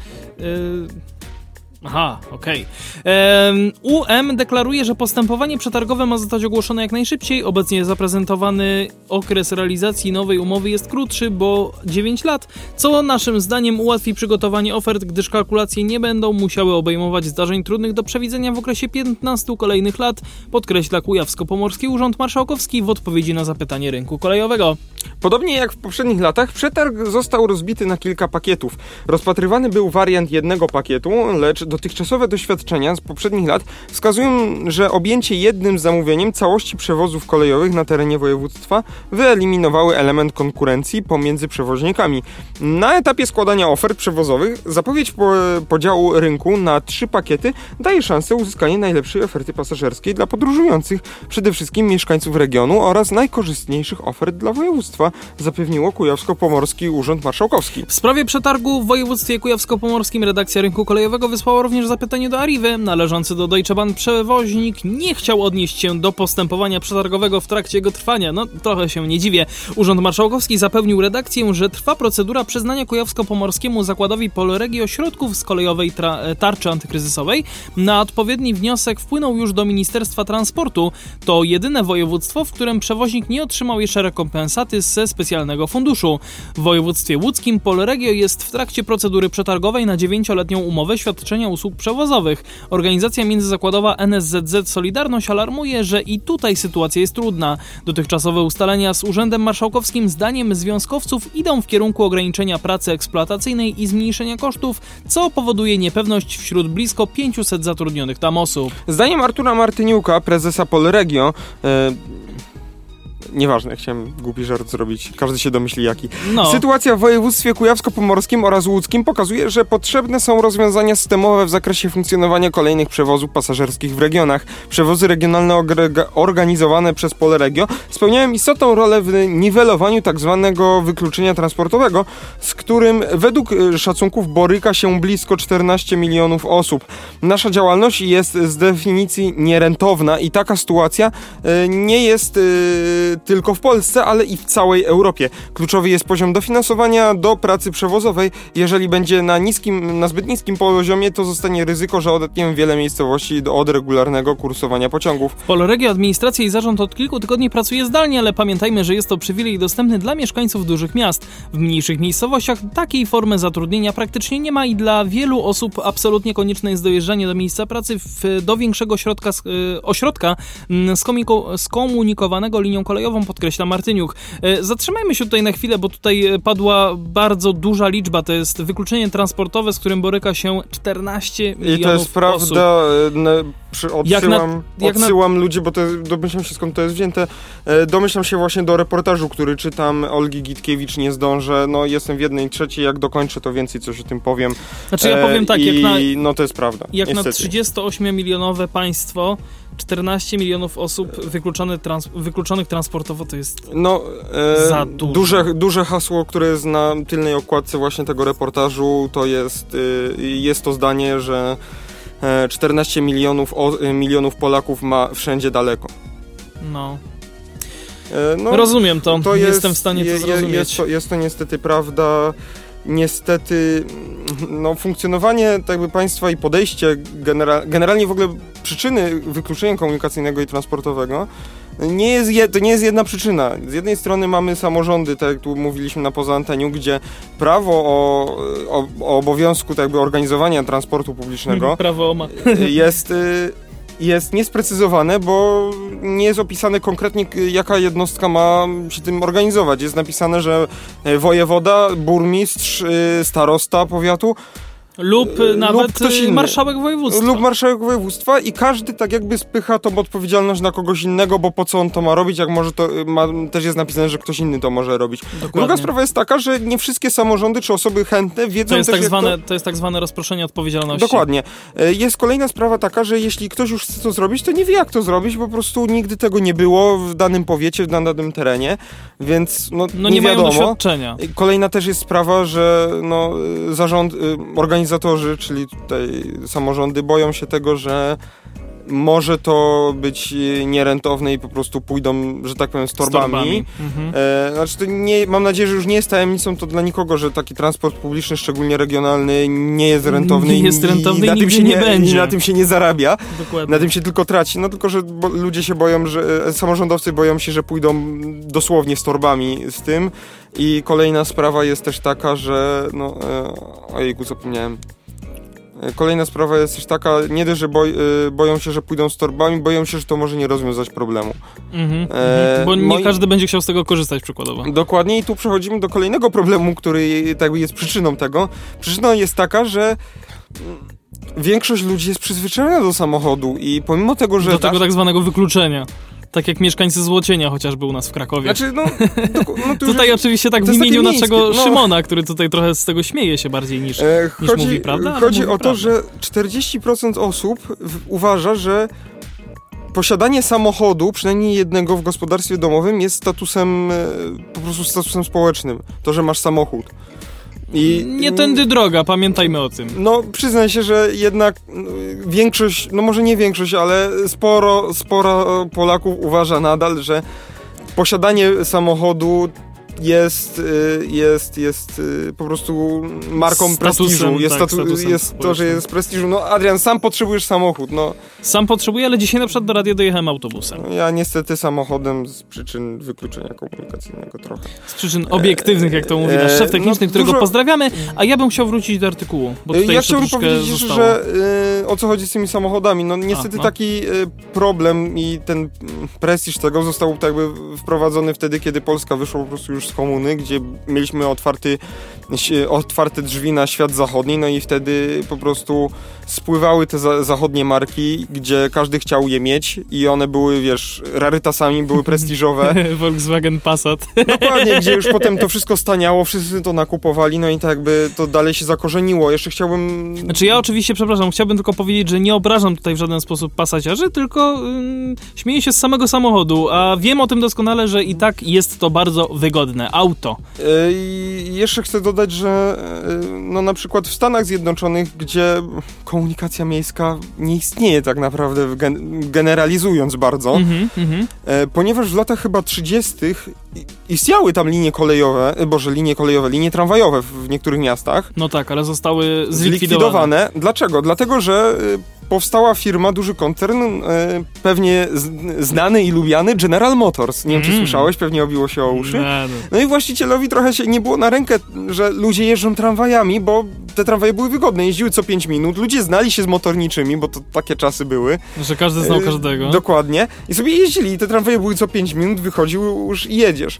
Speaker 1: Aha, okej. Em, UM deklaruje, że postępowanie przetargowe ma zostać ogłoszone jak najszybciej. Obecnie zaprezentowany okres realizacji nowej umowy jest krótszy, bo 9 lat, co naszym zdaniem ułatwi przygotowanie ofert, gdyż kalkulacje nie będą musiały obejmować zdarzeń trudnych do przewidzenia w okresie 15 kolejnych lat, podkreśla Kujawsko-Pomorski Urząd Marszałkowski w odpowiedzi na zapytanie rynku kolejowego.
Speaker 2: Podobnie jak w poprzednich latach, przetarg został rozbity na kilka pakietów. Rozpatrywany był wariant jednego pakietu, lecz dotychczasowe doświadczenia z poprzednich lat wskazują, że objęcie jednym zamówieniem całości przewozów kolejowych na terenie województwa wyeliminowały element konkurencji pomiędzy przewoźnikami. Na etapie składania ofert przewozowych zapowiedź po, podziału rynku na trzy pakiety daje szansę uzyskania najlepszej oferty pasażerskiej dla podróżujących, przede wszystkim mieszkańców regionu oraz najkorzystniejszych ofert dla województwa, zapewniło Kujawsko-Pomorski Urząd Marszałkowski.
Speaker 1: W sprawie przetargu w województwie kujawsko-pomorskim redakcja rynku kolejowego wysłała również zapytanie do Arriwy. Należący do Deutsche Bahn przewoźnik nie chciał odnieść się do postępowania przetargowego w trakcie jego trwania. No, trochę się nie dziwię. Urząd Marszałkowski zapewnił redakcję, że trwa procedura przyznania kujawsko-pomorskiemu zakładowi Polregio środków z kolejowej tra- tarczy antykryzysowej. Na odpowiedni wniosek wpłynął już do Ministerstwa Transportu. To jedyne województwo, w którym przewoźnik nie otrzymał jeszcze rekompensaty ze specjalnego funduszu. W województwie łódzkim Polregio jest w trakcie procedury przetargowej na dziewięcioletnią umowę świadczenia usług przewozowych. Organizacja międzyzakładowa NSZZ Solidarność alarmuje, że i tutaj sytuacja jest trudna. Dotychczasowe ustalenia z Urzędem Marszałkowskim zdaniem związkowców idą w kierunku ograniczenia pracy eksploatacyjnej i zmniejszenia kosztów, co powoduje niepewność wśród blisko 500 zatrudnionych tam osób.
Speaker 2: Zdaniem Artura Martyniuka, prezesa Polregio, e, Nieważne, chciałem głupi żart zrobić. Każdy się domyśli jaki.
Speaker 1: No.
Speaker 2: Sytuacja w województwie kujawsko-pomorskim oraz łódzkim pokazuje, że potrzebne są rozwiązania systemowe w zakresie funkcjonowania kolejnych przewozów pasażerskich w regionach. Przewozy regionalne organizowane przez Polregio spełniają istotną rolę w niwelowaniu tzw. Tak wykluczenia transportowego, z którym według y, szacunków boryka się blisko 14 milionów osób. Nasza działalność jest z definicji nierentowna i taka sytuacja y, nie jest y, tylko w Polsce, ale i w całej Europie. Kluczowy jest poziom dofinansowania do pracy przewozowej. Jeżeli będzie na niskim, na zbyt niskim poziomie, to zostanie ryzyko, że odetniemy wiele miejscowości od regularnego kursowania pociągów.
Speaker 1: W Poloregio administracja i zarząd od kilku tygodni pracuje zdalnie, ale pamiętajmy, że jest to przywilej dostępny dla mieszkańców dużych miast. W mniejszych miejscowościach takiej formy zatrudnienia praktycznie nie ma i dla wielu osób absolutnie konieczne jest dojeżdżanie do miejsca pracy w, do większego środka, y, ośrodka mm, skomunikowanego linią kolejową kolejową, podkreśla Martyniuk. E, zatrzymajmy się tutaj na chwilę, bo tutaj e, padła bardzo duża liczba, to jest wykluczenie transportowe, z którym boryka się 14 milionów
Speaker 2: I to jest prawda, e, przy, odsyłam, jak na, odsyłam na... ludzi, bo to, domyślam się skąd to jest wzięte, domyślam się właśnie do reportażu, który czytam Olgi Gitkiewicz, nie zdążę, no jestem w jednej trzeciej, jak dokończę to więcej coś o tym powiem.
Speaker 1: Znaczy ja powiem tak,
Speaker 2: I,
Speaker 1: jak na...
Speaker 2: no to jest prawda,
Speaker 1: Jak
Speaker 2: niestety.
Speaker 1: na 38-milionowe państwo 14 milionów osób wykluczone trans wykluczonych transportowo to jest no, e, za dużo.
Speaker 2: Duże, duże hasło, które jest na tylnej okładce właśnie tego reportażu, to jest, e, jest to zdanie, że 14 e, milionów, o, e, milionów Polaków ma wszędzie daleko.
Speaker 1: No. E, no Rozumiem to, to jest, jestem w stanie to zrozumieć.
Speaker 2: Jest to, jest to niestety prawda niestety no, funkcjonowanie tak jakby państwa i podejście, genera generalnie w ogóle przyczyny wykluczenia komunikacyjnego i transportowego nie jest, to nie jest jedna przyczyna. Z jednej strony mamy samorządy, tak jak tu mówiliśmy na poza anteniu, gdzie prawo o, o, o obowiązku tak jakby organizowania transportu publicznego
Speaker 1: prawo ma.
Speaker 2: jest y, jest niesprecyzowane, bo nie jest opisane konkretnie, jaka jednostka ma się tym organizować. Jest napisane, że e, wojewoda, burmistrz, e, starosta powiatu
Speaker 1: lub nawet ktoś inny. marszałek województwa.
Speaker 2: Lub marszałek województwa i każdy tak jakby spycha tą odpowiedzialność na kogoś innego, bo po co on to ma robić, jak może to, ma, też jest napisane, że ktoś inny to może robić. Dokładnie. Druga sprawa jest taka, że nie wszystkie samorządy czy osoby chętne wiedzą
Speaker 1: to jest
Speaker 2: też,
Speaker 1: tak zwane,
Speaker 2: to...
Speaker 1: to jest tak zwane rozproszenie odpowiedzialności.
Speaker 2: Dokładnie. E, jest kolejna sprawa taka, że jeśli ktoś już chce to zrobić, to nie wie jak to zrobić, po prostu nigdy tego nie było w danym powiecie, w danym terenie, więc no,
Speaker 1: no
Speaker 2: nie,
Speaker 1: nie
Speaker 2: wiadomo. Kolejna też jest sprawa, że no, zarząd, y, organizatorzy, czyli tutaj samorządy boją się tego, że może to być nierentowne i po prostu pójdą, że tak powiem, z torbami. Z torbami. Mhm. E, znaczy, to nie, mam nadzieję, że już nie jest tajemnicą to dla nikogo, że taki transport publiczny, szczególnie regionalny, nie jest rentowny.
Speaker 1: Nie jest rentowny i, i na tym się nie, nie będzie.
Speaker 2: I na tym się nie zarabia.
Speaker 1: Dokładnie.
Speaker 2: Na tym się tylko traci. No tylko, że ludzie się boją, że e, samorządowcy boją się, że pójdą dosłownie z torbami z tym. I kolejna sprawa jest też taka, że no, e, ojejku, zapomniałem. Kolejna sprawa jest też taka, nie dość, że boj, y, boją się, że pójdą z torbami, boją się, że to może nie rozwiązać problemu.
Speaker 1: Mhm, e, bo nie każdy będzie chciał z tego korzystać przykładowo.
Speaker 2: Dokładnie i tu przechodzimy do kolejnego problemu, który tak jest przyczyną tego. Przyczyną jest taka, że większość ludzi jest przyzwyczajona do samochodu i pomimo tego, że...
Speaker 1: Do tego tak zwanego wykluczenia. Tak jak mieszkańcy Złocienia chociażby u nas w Krakowie.
Speaker 2: Znaczy, no, no
Speaker 1: tutaj już, oczywiście tak w imieniu naszego no. Szymona, który tutaj trochę z tego śmieje się bardziej niż, e, niż chodzi, mówi, prawda?
Speaker 2: chodzi
Speaker 1: mówi
Speaker 2: o to, że 40% osób w, uważa, że posiadanie samochodu, przynajmniej jednego w gospodarstwie domowym jest statusem, e, po prostu statusem społecznym. To, że masz samochód.
Speaker 1: I, nie tędy droga, pamiętajmy o tym.
Speaker 2: No, przyznaj się, że jednak no, większość, no może nie większość, ale sporo, sporo Polaków uważa nadal, że posiadanie samochodu jest, y, jest, jest y, po prostu marką
Speaker 1: Statusem,
Speaker 2: prestiżu. Jest,
Speaker 1: tak,
Speaker 2: statu- jest to, że jest prestiżu. No Adrian, sam potrzebujesz samochód. No,
Speaker 1: Sam potrzebuję, ale dzisiaj na przykład do radia dojechałem autobusem.
Speaker 2: ja niestety samochodem z przyczyn wykluczenia komunikacyjnego trochę.
Speaker 1: Z przyczyn obiektywnych, jak to mówi nasz
Speaker 2: e,
Speaker 1: szef techniczny,
Speaker 2: no,
Speaker 1: którego
Speaker 2: dużo-
Speaker 1: pozdrawiamy, a ja bym chciał wrócić do artykułu, bo tutaj
Speaker 2: ja chciałbym powiedzieć,
Speaker 1: zostało.
Speaker 2: że y, o co chodzi z tymi samochodami. No niestety
Speaker 1: A, no.
Speaker 2: taki y, problem i ten prestiż tego został tak jakby wprowadzony wtedy, kiedy Polska wyszła po prostu już z komuny, gdzie mieliśmy otwarty, otwarte drzwi na świat zachodni, no i wtedy po prostu spływały te za, zachodnie marki, gdzie każdy chciał je mieć i one były, wiesz, rarytasami, były prestiżowe.
Speaker 1: Volkswagen Passat.
Speaker 2: Dokładnie, gdzie już potem to wszystko staniało, wszyscy to nakupowali, no i tak jakby to dalej się zakorzeniło. Jeszcze chciałbym...
Speaker 1: Znaczy ja oczywiście, przepraszam, chciałbym tylko powiedzieć, że nie obrażam tutaj w żaden sposób pasaciarzy, tylko ym, śmieję się z samego samochodu, a wiem o tym doskonale, że i tak jest to bardzo wygodne. Auto.
Speaker 2: E, I jeszcze chcę dodać, że e, no na przykład w Stanach Zjednoczonych, gdzie komunikacja miejska nie istnieje tak naprawdę, gen generalizując bardzo,
Speaker 1: Mhm, mhm.
Speaker 2: e, ponieważ w latach chyba 30. i- istniały tam linie kolejowe, boże, linie kolejowe, linie tramwajowe w, niektórych miastach,
Speaker 1: No tak, ale zostały zlikwidowane.
Speaker 2: zlikwidowane. Dlaczego? Dlatego, że powstała firma, duży koncern, e, pewnie znany i lubiany General Motors. Nie wiem, czy
Speaker 1: Mm.
Speaker 2: słyszałeś, pewnie obiło się o uszy.
Speaker 1: No.
Speaker 2: No i właścicielowi trochę się nie było na rękę, że ludzie jeżdżą tramwajami, bo te tramwaje były wygodne, jeździły co 5 minut, ludzie znali się z motorniczymi, bo to takie czasy były.
Speaker 1: Że każdy znał
Speaker 2: E,
Speaker 1: każdego.
Speaker 2: Dokładnie. I sobie jeździli i te tramwaje były co 5 minut, wychodziły już i jedziesz.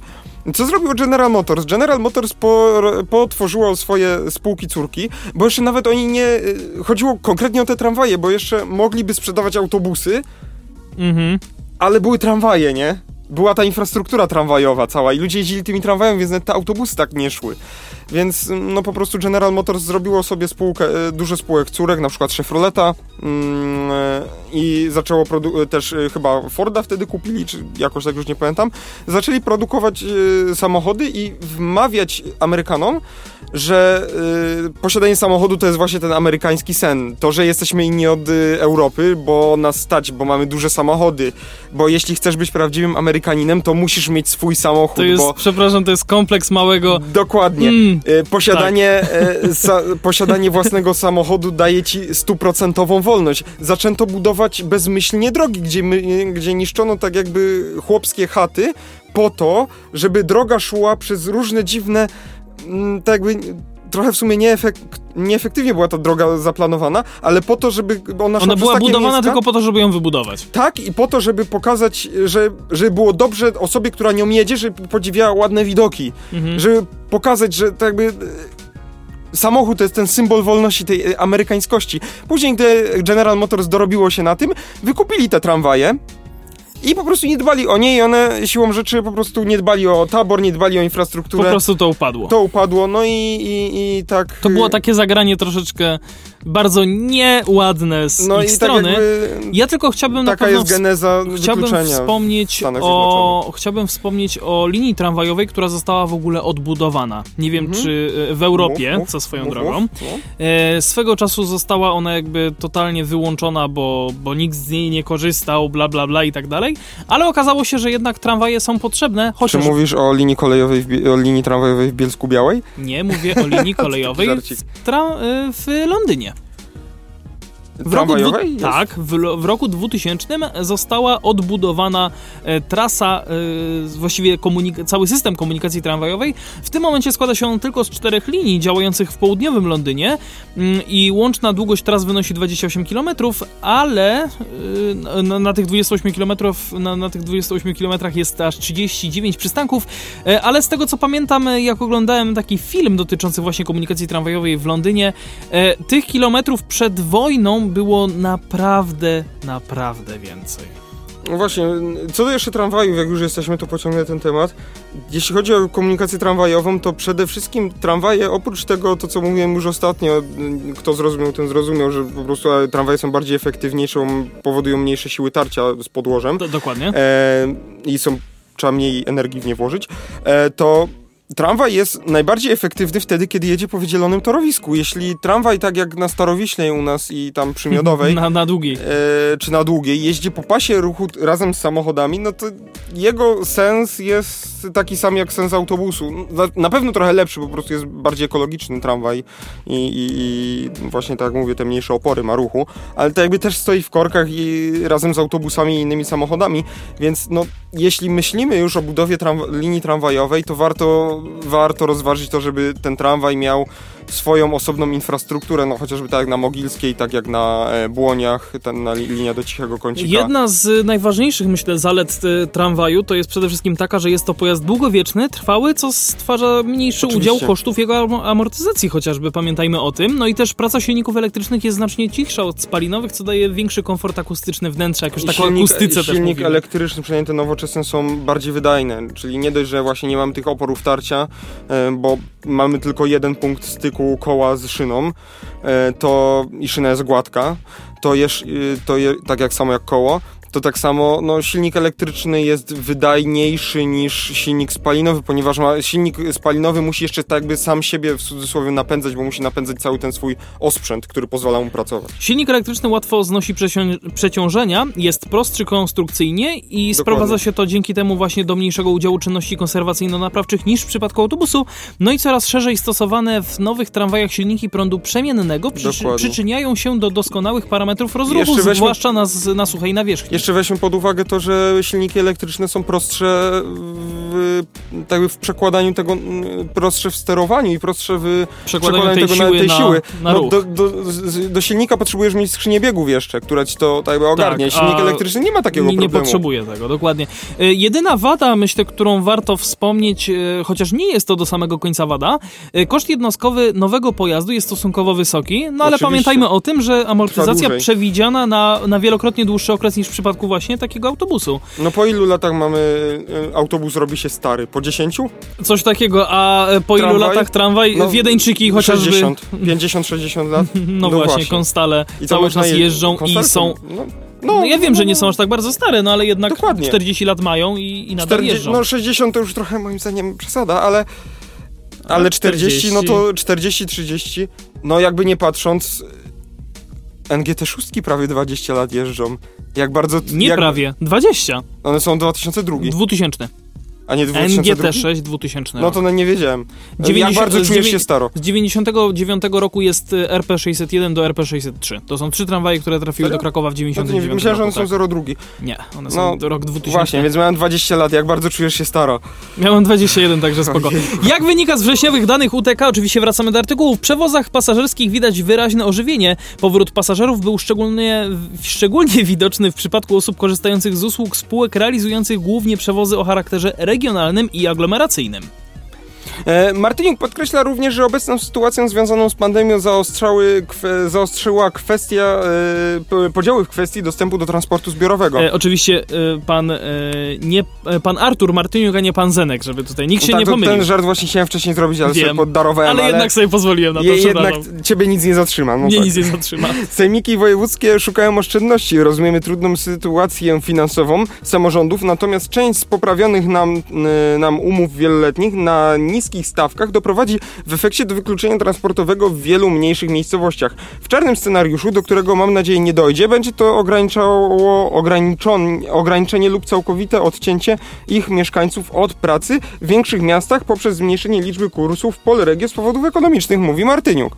Speaker 2: Co zrobiło General Motors? General Motors po, potworzyło swoje spółki córki, bo jeszcze nawet oni nie... y, Chodziło konkretnie o te tramwaje, bo jeszcze mogliby sprzedawać autobusy,
Speaker 1: Mhm.
Speaker 2: ale były tramwaje, nie? Była ta infrastruktura tramwajowa cała i ludzie jeździli tymi tramwajami, więc nawet te autobusy tak nie szły. Więc no po prostu General Motors zrobiło sobie spółkę, e, dużo spółek córek, na przykład Chevroleta mm, e, i zaczęło e, też e, chyba Forda wtedy kupili, czy jakoś tak już nie pamiętam. Zaczęli produkować e, samochody i wmawiać Amerykanom, że e, posiadanie samochodu to jest właśnie ten amerykański sen. To, że jesteśmy inni od Europy, bo nas stać, bo mamy duże samochody, bo jeśli chcesz być prawdziwym Amerykaninem, to musisz mieć swój samochód,
Speaker 1: To jest,
Speaker 2: bo...
Speaker 1: przepraszam, to jest kompleks małego...
Speaker 2: Dokładnie.
Speaker 1: Mm,
Speaker 2: Posiadanie, e, sa, posiadanie własnego samochodu daje ci stuprocentową wolność. Zaczęto budować bezmyślnie drogi, gdzie, my, gdzie niszczono tak jakby chłopskie chaty po to, żeby droga szła przez różne dziwne, mm, tak jakby trochę w sumie nieefek nieefektywnie była ta droga zaplanowana, ale po to, żeby ona
Speaker 1: Ona była budowana
Speaker 2: miejsca,
Speaker 1: tylko po to, żeby ją wybudować.
Speaker 2: tak, i po to, żeby pokazać, że, że było dobrze osobie, która nią jedzie, żeby podziwiała ładne widoki.
Speaker 1: Mhm.
Speaker 2: Żeby pokazać, że to jakby... e, Samochód to jest ten symbol wolności, tej e, amerykańskości. Później, gdy General Motors dorobiło się na tym, wykupili te tramwaje i po prostu nie dbali o nie i one siłą rzeczy po prostu nie dbali o tabor, nie dbali o
Speaker 1: Po
Speaker 2: infrastrukturę.
Speaker 1: prostu to upadło.
Speaker 2: To upadło, no i, i, i tak...
Speaker 1: To było
Speaker 2: e,
Speaker 1: takie zagranie troszeczkę bardzo nieładne z
Speaker 2: No
Speaker 1: ich
Speaker 2: i
Speaker 1: strony.
Speaker 2: tak.
Speaker 1: Ja tylko chciałbym na
Speaker 2: Taka
Speaker 1: pewno
Speaker 2: jest geneza
Speaker 1: Chciałbym wspomnieć, o, chciałbym wspomnieć o linii tramwajowej, która została w ogóle odbudowana. Nie wiem,
Speaker 2: Mhm.
Speaker 1: czy e, w Europie,
Speaker 2: Mów, mów,
Speaker 1: co swoją
Speaker 2: mów,
Speaker 1: drogą. E, swego czasu została ona jakby totalnie wyłączona, bo, bo nikt z niej nie korzystał, bla bla bla i tak dalej. Ale okazało się, że jednak tramwaje są potrzebne,
Speaker 2: Czy
Speaker 1: chociaż
Speaker 2: mówisz o linii kolejowej, o linii tramwajowej w Bielsku Białej?
Speaker 1: nie mówię o linii kolejowej w, e, w Londynie. W roku, dwu, tak, w, w roku 2000 została odbudowana e, trasa, e, właściwie cały system komunikacji tramwajowej. W tym momencie składa się on tylko z czterech linii działających w południowym Londynie mm, i łączna długość tras wynosi 28 km, ale e, na, na tych 28 km na, na tych 28 kilometrach jest aż 39 przystanków, e, ale z tego co pamiętam, jak oglądałem taki film dotyczący właśnie komunikacji tramwajowej w Londynie, e, tych kilometrów przed wojną było naprawdę, naprawdę więcej.
Speaker 2: No właśnie, co do jeszcze tramwajów, jak już jesteśmy, to pociągnę ten temat. Jeśli chodzi o komunikację tramwajową, to przede wszystkim tramwaje, oprócz tego, to co mówiłem już ostatnio, kto zrozumiał, ten zrozumiał, że po prostu e, tramwaje są bardziej efektywniejsze, powodują mniejsze siły tarcia z podłożem
Speaker 1: Do, dokładnie.
Speaker 2: e, i są, trzeba mniej energii w nie włożyć, e, to tramwaj jest najbardziej efektywny wtedy, kiedy jedzie po wydzielonym torowisku. Jeśli tramwaj, tak jak na Starowiśle u nas i tam przy Miodowej,
Speaker 1: Na, na długiej.
Speaker 2: e, czy na długiej, jeździ po pasie ruchu razem z samochodami, no to jego sens jest taki sam jak sens autobusu. Na, na pewno trochę lepszy, po prostu jest bardziej ekologiczny tramwaj i, i, i właśnie tak jak mówię, te mniejsze opory ma ruchu, ale to jakby też stoi w korkach i razem z autobusami i innymi samochodami, więc no jeśli myślimy już o budowie tramwa- linii tramwajowej, to warto, warto rozważyć to, żeby ten tramwaj miał swoją osobną infrastrukturę, no chociażby tak jak na Mogilskiej, tak jak na e, Błoniach, ten, na li, linia do Cichego Kącika.
Speaker 1: Jedna z najważniejszych, myślę, zalet e, tramwaju to jest przede wszystkim taka, że jest to pojazd długowieczny, trwały, co stwarza mniejszy
Speaker 2: Oczywiście.
Speaker 1: udział kosztów jego am- amortyzacji chociażby, pamiętajmy o tym. No i też praca silników elektrycznych jest znacznie cichsza od spalinowych, co daje większy komfort akustyczny wnętrza, jak już tak o
Speaker 2: silnik,
Speaker 1: akustyce też
Speaker 2: silnik
Speaker 1: mówimy.
Speaker 2: elektryczny, przynajmniej te nowoczesne są bardziej wydajne, czyli nie dość, że właśnie nie mamy tych oporów tarcia, e, bo mamy tylko jeden punkt styku koła z szyną, e, to i szyna jest gładka, to, jest, y, to je, tak jak samo jak koło, to tak samo no, silnik elektryczny jest wydajniejszy niż silnik spalinowy, ponieważ ma, silnik spalinowy musi jeszcze tak jakby sam siebie w cudzysłowie napędzać, bo musi napędzać cały ten swój osprzęt, który pozwala mu pracować.
Speaker 1: Silnik elektryczny łatwo znosi przecią- przeciążenia, jest prostszy konstrukcyjnie i sprowadza się to dzięki temu właśnie do mniejszego udziału czynności konserwacyjno-naprawczych niż w przypadku autobusu. No i coraz szerzej stosowane w nowych tramwajach silniki prądu przemiennego przy-
Speaker 2: Dokładnie.
Speaker 1: przyczyniają się do doskonałych parametrów rozruchu,
Speaker 2: weźmy-
Speaker 1: zwłaszcza na, na suchej nawierzchni.
Speaker 2: Jeszcze weźmy pod uwagę to, że silniki elektryczne są prostsze w, tak w przekładaniu tego, prostsze w sterowaniu i prostsze w
Speaker 1: Przekładanie tej
Speaker 2: tego
Speaker 1: siły
Speaker 2: tej
Speaker 1: na-
Speaker 2: siły.
Speaker 1: na
Speaker 2: no, do, do, do silnika potrzebujesz mieć skrzynię biegów jeszcze, która ci to tak ogarnie.
Speaker 1: Tak,
Speaker 2: Silnik elektryczny nie ma takiego
Speaker 1: nie, nie
Speaker 2: problemu.
Speaker 1: potrzebuje tego, dokładnie. E, Jedyna wada, myślę, którą warto wspomnieć, e, chociaż nie jest to do samego końca wada, e, koszt jednostkowy nowego pojazdu jest stosunkowo wysoki, no ale
Speaker 2: Oczywiście.
Speaker 1: pamiętajmy o tym, że amortyzacja przewidziana na, na wielokrotnie dłuższy okres niż w przypadku właśnie takiego autobusu.
Speaker 2: No po ilu latach mamy e, autobus robi się stary? Po 10?
Speaker 1: Coś takiego, a e, po ilu
Speaker 2: Tramwaj?
Speaker 1: latach tramwaj,
Speaker 2: No,
Speaker 1: wiedeńczyki chociażby...
Speaker 2: 60, 50-60 lat?
Speaker 1: No, właśnie, konstale
Speaker 2: I
Speaker 1: cały czas
Speaker 2: je-
Speaker 1: jeżdżą i
Speaker 2: koncertem,
Speaker 1: są...
Speaker 2: No,
Speaker 1: No, ja wiem,
Speaker 2: no,
Speaker 1: że nie
Speaker 2: no.
Speaker 1: są aż tak bardzo stare, no ale jednak
Speaker 2: Dokładnie.
Speaker 1: 40 lat mają i, i nadal
Speaker 2: 40,
Speaker 1: jeżdżą.
Speaker 2: no 60 to już trochę moim zdaniem przesada, ale ale 40, no to 40-30, no jakby nie patrząc NGT 6 prawie 20 lat jeżdżą. Jak bardzo...
Speaker 1: Nie
Speaker 2: jak,
Speaker 1: prawie, 20.
Speaker 2: One są 2002,
Speaker 1: 2000.
Speaker 2: a nie 2002?
Speaker 1: NGT 6 2000.
Speaker 2: No to no nie wiedziałem.
Speaker 1: 90
Speaker 2: jak bardzo czujesz się staro?
Speaker 1: Z 99 roku jest y, RP601 do RP603. To są trzy tramwaje, które trafiły
Speaker 2: Serio?
Speaker 1: do Krakowa w
Speaker 2: No to
Speaker 1: 99
Speaker 2: nie, myślałem, że one są
Speaker 1: tak.
Speaker 2: 02.
Speaker 1: Nie, one są
Speaker 2: No,
Speaker 1: rok 2000.
Speaker 2: Właśnie, więc miałem 20 lat, jak bardzo czujesz się staro?
Speaker 1: Miałem 21, także spoko. Jak wynika z wrześniowych danych UTK, oczywiście wracamy do artykułów, w przewozach pasażerskich widać wyraźne ożywienie. Powrót pasażerów był szczególnie, szczególnie widoczny w przypadku osób korzystających z usług spółek realizujących głównie przewozy o charakterze regionalnym i aglomeracyjnym.
Speaker 2: E, Martyniuk podkreśla również, że obecną sytuacją związaną z pandemią zaostrzały, kwe, zaostrzyła kwestia, e, podziały w kwestii dostępu do transportu zbiorowego.
Speaker 1: E, oczywiście e, pan, nie, pan Artur Martyniuk, a nie pan Zenek, żeby tutaj nikt się
Speaker 2: tak,
Speaker 1: nie pomylił.
Speaker 2: ten żart właśnie chciałem wcześniej zrobić, ale
Speaker 1: Wiem,
Speaker 2: sobie poddarowałem,
Speaker 1: ale,
Speaker 2: ale,
Speaker 1: jednak sobie pozwoliłem na to,
Speaker 2: je, jednak ciebie nic nie zatrzyma. No
Speaker 1: Mnie
Speaker 2: tak.
Speaker 1: nic nie zatrzyma.
Speaker 2: Sejmiki wojewódzkie szukają oszczędności. Rozumiemy trudną sytuację finansową samorządów, natomiast część z poprawionych nam, nam umów wieloletnich na niskich stawkach doprowadzi w efekcie do wykluczenia transportowego w wielu mniejszych miejscowościach. W czarnym scenariuszu, do którego mam nadzieję nie dojdzie, będzie to ograniczało ograniczenie lub całkowite odcięcie ich mieszkańców od pracy w większych miastach poprzez zmniejszenie liczby kursów w Polregio z powodów ekonomicznych, mówi Martyniuk.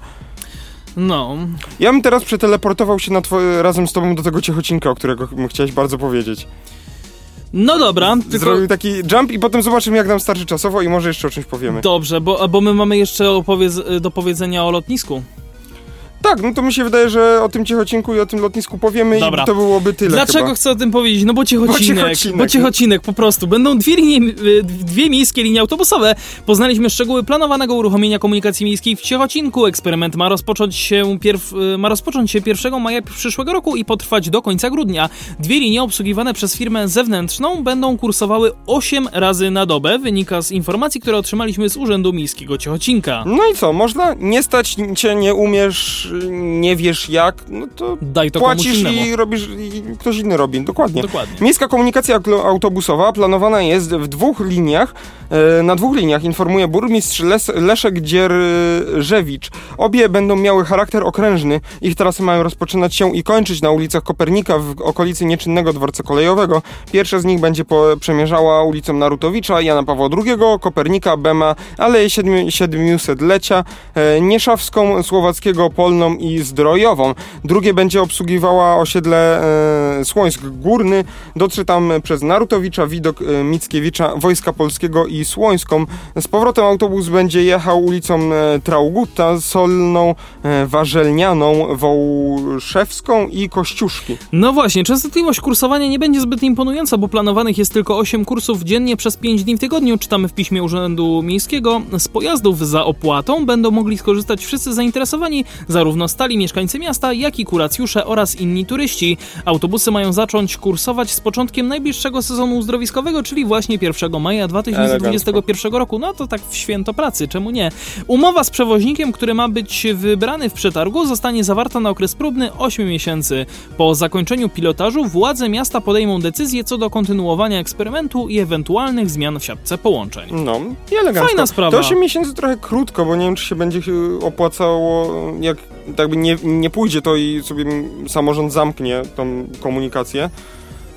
Speaker 1: No,
Speaker 2: Ja bym teraz przeteleportował się razem z tobą do tego Ciechocinka, o którego ch- chciałeś bardzo powiedzieć.
Speaker 1: No dobra, tylko...
Speaker 2: Zrobił taki jump i potem zobaczymy, jak nam starczy czasowo i może jeszcze o czymś powiemy.
Speaker 1: Dobrze, bo, bo my mamy jeszcze opowiedz, do powiedzenia o lotnisku.
Speaker 2: Tak, no to mi się wydaje, że o tym Ciechocinku i o tym lotnisku powiemy
Speaker 1: Dobra.
Speaker 2: i to byłoby tyle
Speaker 1: Dlaczego
Speaker 2: chyba.
Speaker 1: chcę o tym powiedzieć? No bo Ciechocinek,
Speaker 2: Bo Ciechocinek.
Speaker 1: bo Ciechocinek po prostu. Będą dwie, linie, y, dwie miejskie linie autobusowe. Poznaliśmy szczegóły planowanego uruchomienia komunikacji miejskiej w Ciechocinku. Eksperyment ma rozpocząć się, pierw, y, ma rozpocząć się 1 maja przyszłego roku i potrwać do końca grudnia. Dwie linie obsługiwane przez firmę zewnętrzną będą kursowały 8 razy na dobę. Wynika z informacji, które otrzymaliśmy z Urzędu Miejskiego Ciechocinka.
Speaker 2: No i co, można? Nie stać cię, nie umiesz, nie wiesz jak, no to
Speaker 1: Daj to
Speaker 2: płacisz i robisz, i ktoś inny robi, dokładnie.
Speaker 1: Dokładnie.
Speaker 2: Miejska komunikacja autobusowa planowana jest w dwóch liniach na dwóch liniach, informuje burmistrz Les Leszek Dzierżewicz. Obie będą miały charakter okrężny. Ich trasy mają rozpoczynać się i kończyć na ulicach Kopernika w okolicy nieczynnego dworca kolejowego. Pierwsza z nich będzie przemierzała ulicą Narutowicza, Jana Pawła II, Kopernika, Bema, Aleję 700-lecia, e, Nieszawską, Słowackiego, Polną i Zdrojową. Drugie będzie obsługiwała osiedle e, Słońsk Górny. Dotrze tam przez Narutowicza, Widok e, Mickiewicza, Wojska Polskiego i Słońską. Z powrotem autobus będzie jechał ulicą e, Traugutta, Solną, e, Warzelnianą, Wołszewską i Kościuszki.
Speaker 1: No właśnie, częstotliwość kursowania nie będzie zbyt imponująca, bo planowanych jest tylko 8 kursów dziennie przez 5 dni w tygodniu, czytamy w piśmie Urzędu Miejskiego. Z pojazdów za opłatą będą mogli skorzystać wszyscy zainteresowani, zarówno stali mieszkańcy miasta, jak i kuracjusze oraz inni turyści. Autobusy mają zacząć kursować z początkiem najbliższego sezonu uzdrowiskowego, czyli właśnie 1 maja 2021 roku. No to tak w święto pracy, czemu nie? Umowa z przewoźnikiem, który ma być wybrany w przetargu, zostanie zawarta na okres próbny 8 miesięcy. Po zakończeniu pilotażu władze miasta podejmą decyzję co do kontynuowania eksperymentu i ewentualnych zmian w siatce połączeń.
Speaker 2: No, i elegancko.
Speaker 1: Fajna sprawa.
Speaker 2: To 8 miesięcy trochę krótko, bo nie wiem, czy się będzie e, opłacało, jak tak by nie, nie pójdzie to i sobie samorząd zamknie tą komunikację,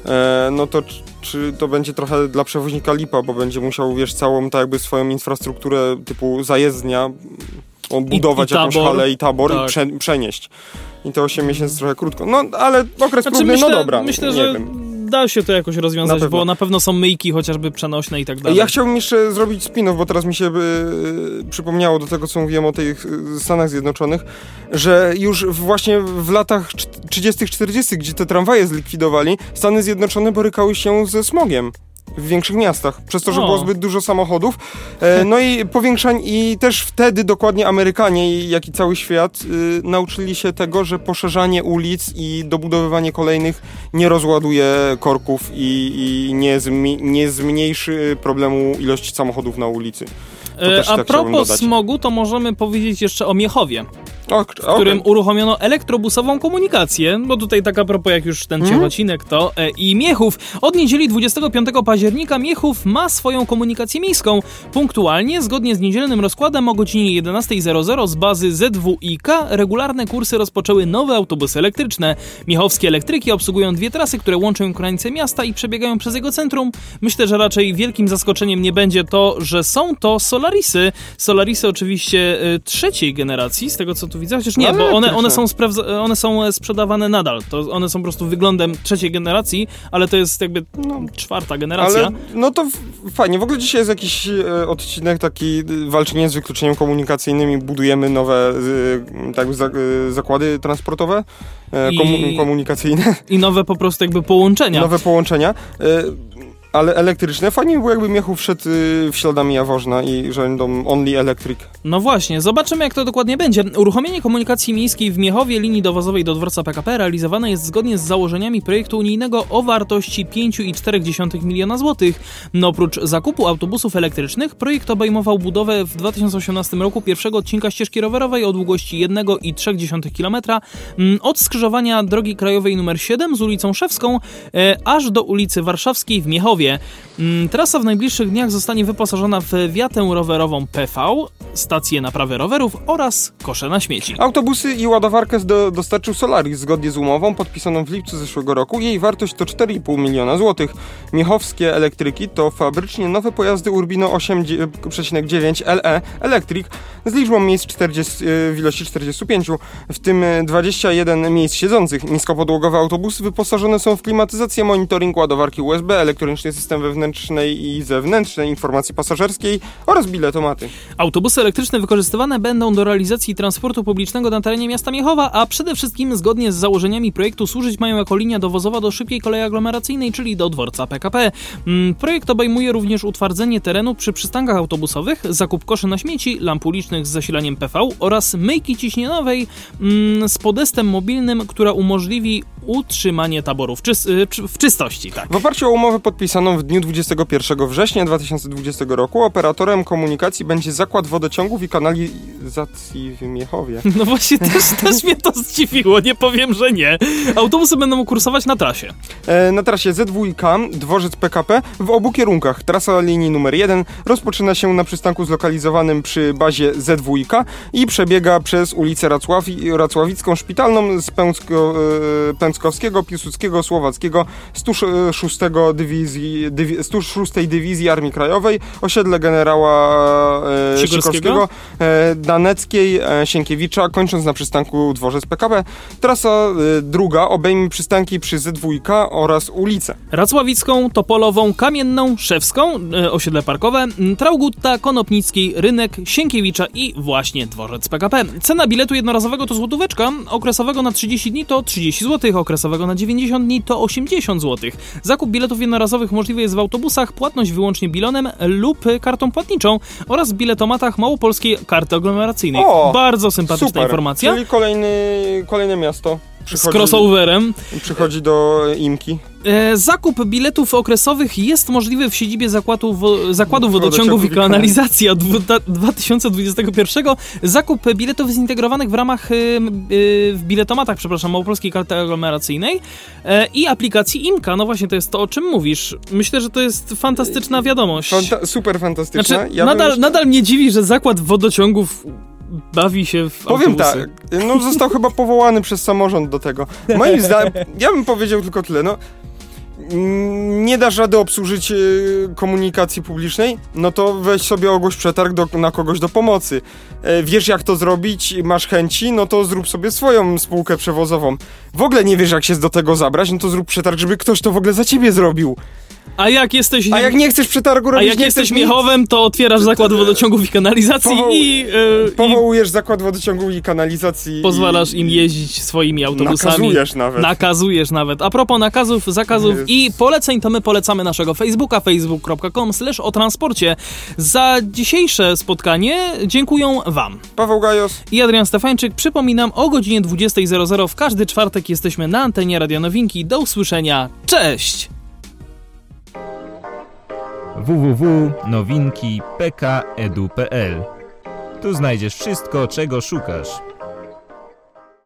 Speaker 2: e, no to czy, to będzie trochę dla przewoźnika lipa, bo będzie musiał, wiesz, całą tak jakby swoją infrastrukturę typu zajezdnia budować
Speaker 1: i
Speaker 2: jakąś
Speaker 1: tabor.
Speaker 2: halę i tabor
Speaker 1: Tak.
Speaker 2: i prze, przenieść. I te 8 miesięcy trochę krótko. No, ale okres
Speaker 1: Znaczy,
Speaker 2: próbny,
Speaker 1: myślę,
Speaker 2: no dobra,
Speaker 1: myślę
Speaker 2: nie
Speaker 1: że
Speaker 2: wiem.
Speaker 1: Da się to jakoś rozwiązać,
Speaker 2: Na
Speaker 1: bo na pewno są myjki chociażby przenośne i tak dalej.
Speaker 2: Ja chciałbym jeszcze zrobić spin-off, bo teraz mi się y, przypomniało do tego, co mówiłem o tych y, Stanach Zjednoczonych, że już właśnie w latach czt- 30., 40., gdzie te tramwaje zlikwidowali, Stany Zjednoczone borykały się ze smogiem. W większych miastach, przez to, że
Speaker 1: O.
Speaker 2: było zbyt dużo samochodów. E, no i powiększań, i też wtedy dokładnie Amerykanie, jak i cały świat, y, nauczyli się tego, że poszerzanie ulic i dobudowywanie kolejnych nie rozładuje korków i, i nie, zmi- nie zmniejszy problemu ilości samochodów na ulicy.
Speaker 1: E, A
Speaker 2: tak
Speaker 1: propos smogu, to możemy powiedzieć jeszcze o Miechowie,
Speaker 2: O,
Speaker 1: w którym uruchomiono elektrobusową komunikację, bo tutaj tak a propos jak już ten
Speaker 2: Mhm.
Speaker 1: ciechocinek to e, i Miechów. Od niedzieli 25 października Miechów ma swoją komunikację miejską. Punktualnie, zgodnie z niedzielnym rozkładem o godzinie 11.00 z bazy ZWIK regularne kursy rozpoczęły nowe autobusy elektryczne. Miechowskie elektryki obsługują dwie trasy, które łączą krańce miasta i przebiegają przez jego centrum. Myślę, że raczej wielkim zaskoczeniem nie będzie to, że są to Solarisy. Solarisy oczywiście e, trzeciej generacji, z tego co tu widzę, chociaż nie,
Speaker 2: No,
Speaker 1: bo one, one, są one są e, sprzedawane nadal. To one są po prostu wyglądem trzeciej generacji, ale to jest jakby czwarta generacja.
Speaker 2: Ale no to fajnie. W ogóle dzisiaj jest jakiś e, odcinek taki e, walczenie z wykluczeniem komunikacyjnym i budujemy nowe e, tak, za, e, zakłady transportowe, e,
Speaker 1: I-
Speaker 2: komu- komunikacyjne,
Speaker 1: I nowe po prostu jakby połączenia.
Speaker 2: nowe połączenia. Ale elektryczne. Fajnie by było, jakby Miechów wszedł y, w śladami Jaworzna i będą only electric.
Speaker 1: No właśnie, zobaczymy jak to dokładnie będzie. Uruchomienie komunikacji miejskiej w Miechowie linii dowozowej do dworca PKP realizowane jest zgodnie z założeniami projektu unijnego o wartości 5,4 miliona złotych. No oprócz zakupu autobusów elektrycznych, projekt obejmował budowę w 2018 roku pierwszego odcinka ścieżki rowerowej o długości 1,3 km mm, od skrzyżowania drogi krajowej nr 7 z ulicą Szewską e, aż do ulicy Warszawskiej w Miechowie. Mm, Trasa w najbliższych dniach zostanie wyposażona w wiatę rowerową PV, stację naprawy rowerów oraz kosze na śmieci.
Speaker 2: Autobusy i ładowarkę do, dostarczył Solaris zgodnie z umową podpisaną w lipcu zeszłego roku. Jej wartość to 4,5 miliona złotych. Miechowskie elektryki to fabrycznie nowe pojazdy Urbino 8,9 LE Electric z liczbą miejsc 40, e, w ilości 45, w tym e, 21 miejsc siedzących. Niskopodłogowe autobusy wyposażone są w klimatyzację, monitoring, ładowarki USB, elektroniczny system wewnętrznej i zewnętrznej informacji pasażerskiej oraz biletomaty.
Speaker 1: Autobusy elektryczne wykorzystywane będą do realizacji transportu publicznego na terenie miasta Miechowa, a przede wszystkim zgodnie z założeniami projektu służyć mają jako linia dowozowa do szybkiej kolei aglomeracyjnej, czyli do dworca PKP. Mm, Projekt obejmuje również utwardzenie terenu przy przystankach autobusowych, zakup koszy na śmieci, lamp ulicznych z zasilaniem PV oraz myjki ciśnieniowej mm, z podestem mobilnym, która umożliwi utrzymanie taborów czys y, czy- w czystości. Tak.
Speaker 2: W oparciu o umowę podpisaną w dniu 21 września 2020 roku operatorem komunikacji będzie Zakład Wodociągów i Kanalizacji w Miechowie.
Speaker 1: No właśnie, też, też mnie to zdziwiło, nie powiem, że nie. Autobusy będą kursować na trasie.
Speaker 2: E, na trasie Z2K, dworzec PKP w obu kierunkach. Trasa linii numer 1 rozpoczyna się na przystanku zlokalizowanym przy bazie Z2K i przebiega przez ulicę Racławi, Racławicką Szpitalną z Pęcko, e, Pęckowskiego, Piłsudskiego, Słowackiego 106 dywizji, dywi, 106 Dywizji Armii Krajowej, osiedle generała e,
Speaker 1: Sikorskiego?
Speaker 2: E, Daneckiej, e, Sienkiewicza, kończąc na przystanku dworzec PKP. Trasa e, druga obejmie przystanki przy Z2 oraz ulice.
Speaker 1: Racławicką, Topolową, Kamienną, Szewską, e, osiedle parkowe, Traugutta, Konopnicki, Rynek, Sienkiewicza i właśnie dworzec PKP. Cena biletu jednorazowego to złotóweczka, okresowego na 30 dni to 30 zł, okresowego na 90 dni to 80 zł. Zakup biletów jednorazowych możliwy jest w autobusach, płatność wyłącznie bilonem lub kartą płatniczą oraz w biletomatach małopolskiej karty aglomeracyjnej.
Speaker 2: O,
Speaker 1: Bardzo sympatyczna
Speaker 2: Super.
Speaker 1: informacja.
Speaker 2: Czyli kolejny, kolejne miasto
Speaker 1: Z
Speaker 2: przychodzi,
Speaker 1: crossoverem.
Speaker 2: przychodzi do Imki.
Speaker 1: E, Zakup biletów okresowych jest możliwy w siedzibie zakładu, wo, zakładu
Speaker 2: Wodociągów
Speaker 1: Wodociągów i Kanalizacji od dwu- 2021. Zakup biletów zintegrowanych w ramach w biletomatach, przepraszam, Małopolskiej Karty Aglomeracyjnej e, i aplikacji IMKA. No właśnie, to jest to, o czym mówisz. Myślę, że to jest fantastyczna wiadomość.
Speaker 2: Fanta- super fantastyczne.
Speaker 1: Znaczy,
Speaker 2: Ja
Speaker 1: nadal,
Speaker 2: jeszcze-
Speaker 1: nadal mnie dziwi, że zakład wodociągów bawi się w
Speaker 2: Powiem
Speaker 1: autobusy.
Speaker 2: tak, no został chyba powołany przez samorząd do tego. Moim zdaniem, ja bym powiedział tylko tyle, no nie dasz rady obsłużyć y, komunikacji publicznej, no to weź sobie ogłoś przetarg do, na kogoś do pomocy. E, wiesz jak to zrobić, masz chęci, no to zrób sobie swoją spółkę przewozową. W ogóle nie wiesz jak się do tego zabrać, no to zrób przetarg, żeby ktoś to w ogóle za ciebie zrobił.
Speaker 1: A jak jesteś...
Speaker 2: A jak nie chcesz przetargu
Speaker 1: A
Speaker 2: robić,
Speaker 1: jak
Speaker 2: nie
Speaker 1: jesteś Miechowem, to otwierasz zakład wodociągów i kanalizacji
Speaker 2: Powoł-
Speaker 1: i, e, i
Speaker 2: Powołujesz zakład wodociągu i kanalizacji.
Speaker 1: pozwalasz
Speaker 2: i,
Speaker 1: im jeździć swoimi autobusami.
Speaker 2: Nakazujesz nawet.
Speaker 1: Nakazujesz nawet. A propos nakazów, zakazów i poleceń, to my polecamy naszego Facebooka, facebook.com slash o transporcie. Za dzisiejsze spotkanie dziękuję Wam.
Speaker 2: Paweł Gajos.
Speaker 1: I Adrian Stefańczyk. Przypominam, o godzinie 20.00 w każdy czwartek jesteśmy na antenie Radio Nowinki. Do usłyszenia. Cześć!
Speaker 4: www.nowinki.pk.edu.pl Tu znajdziesz wszystko, czego szukasz.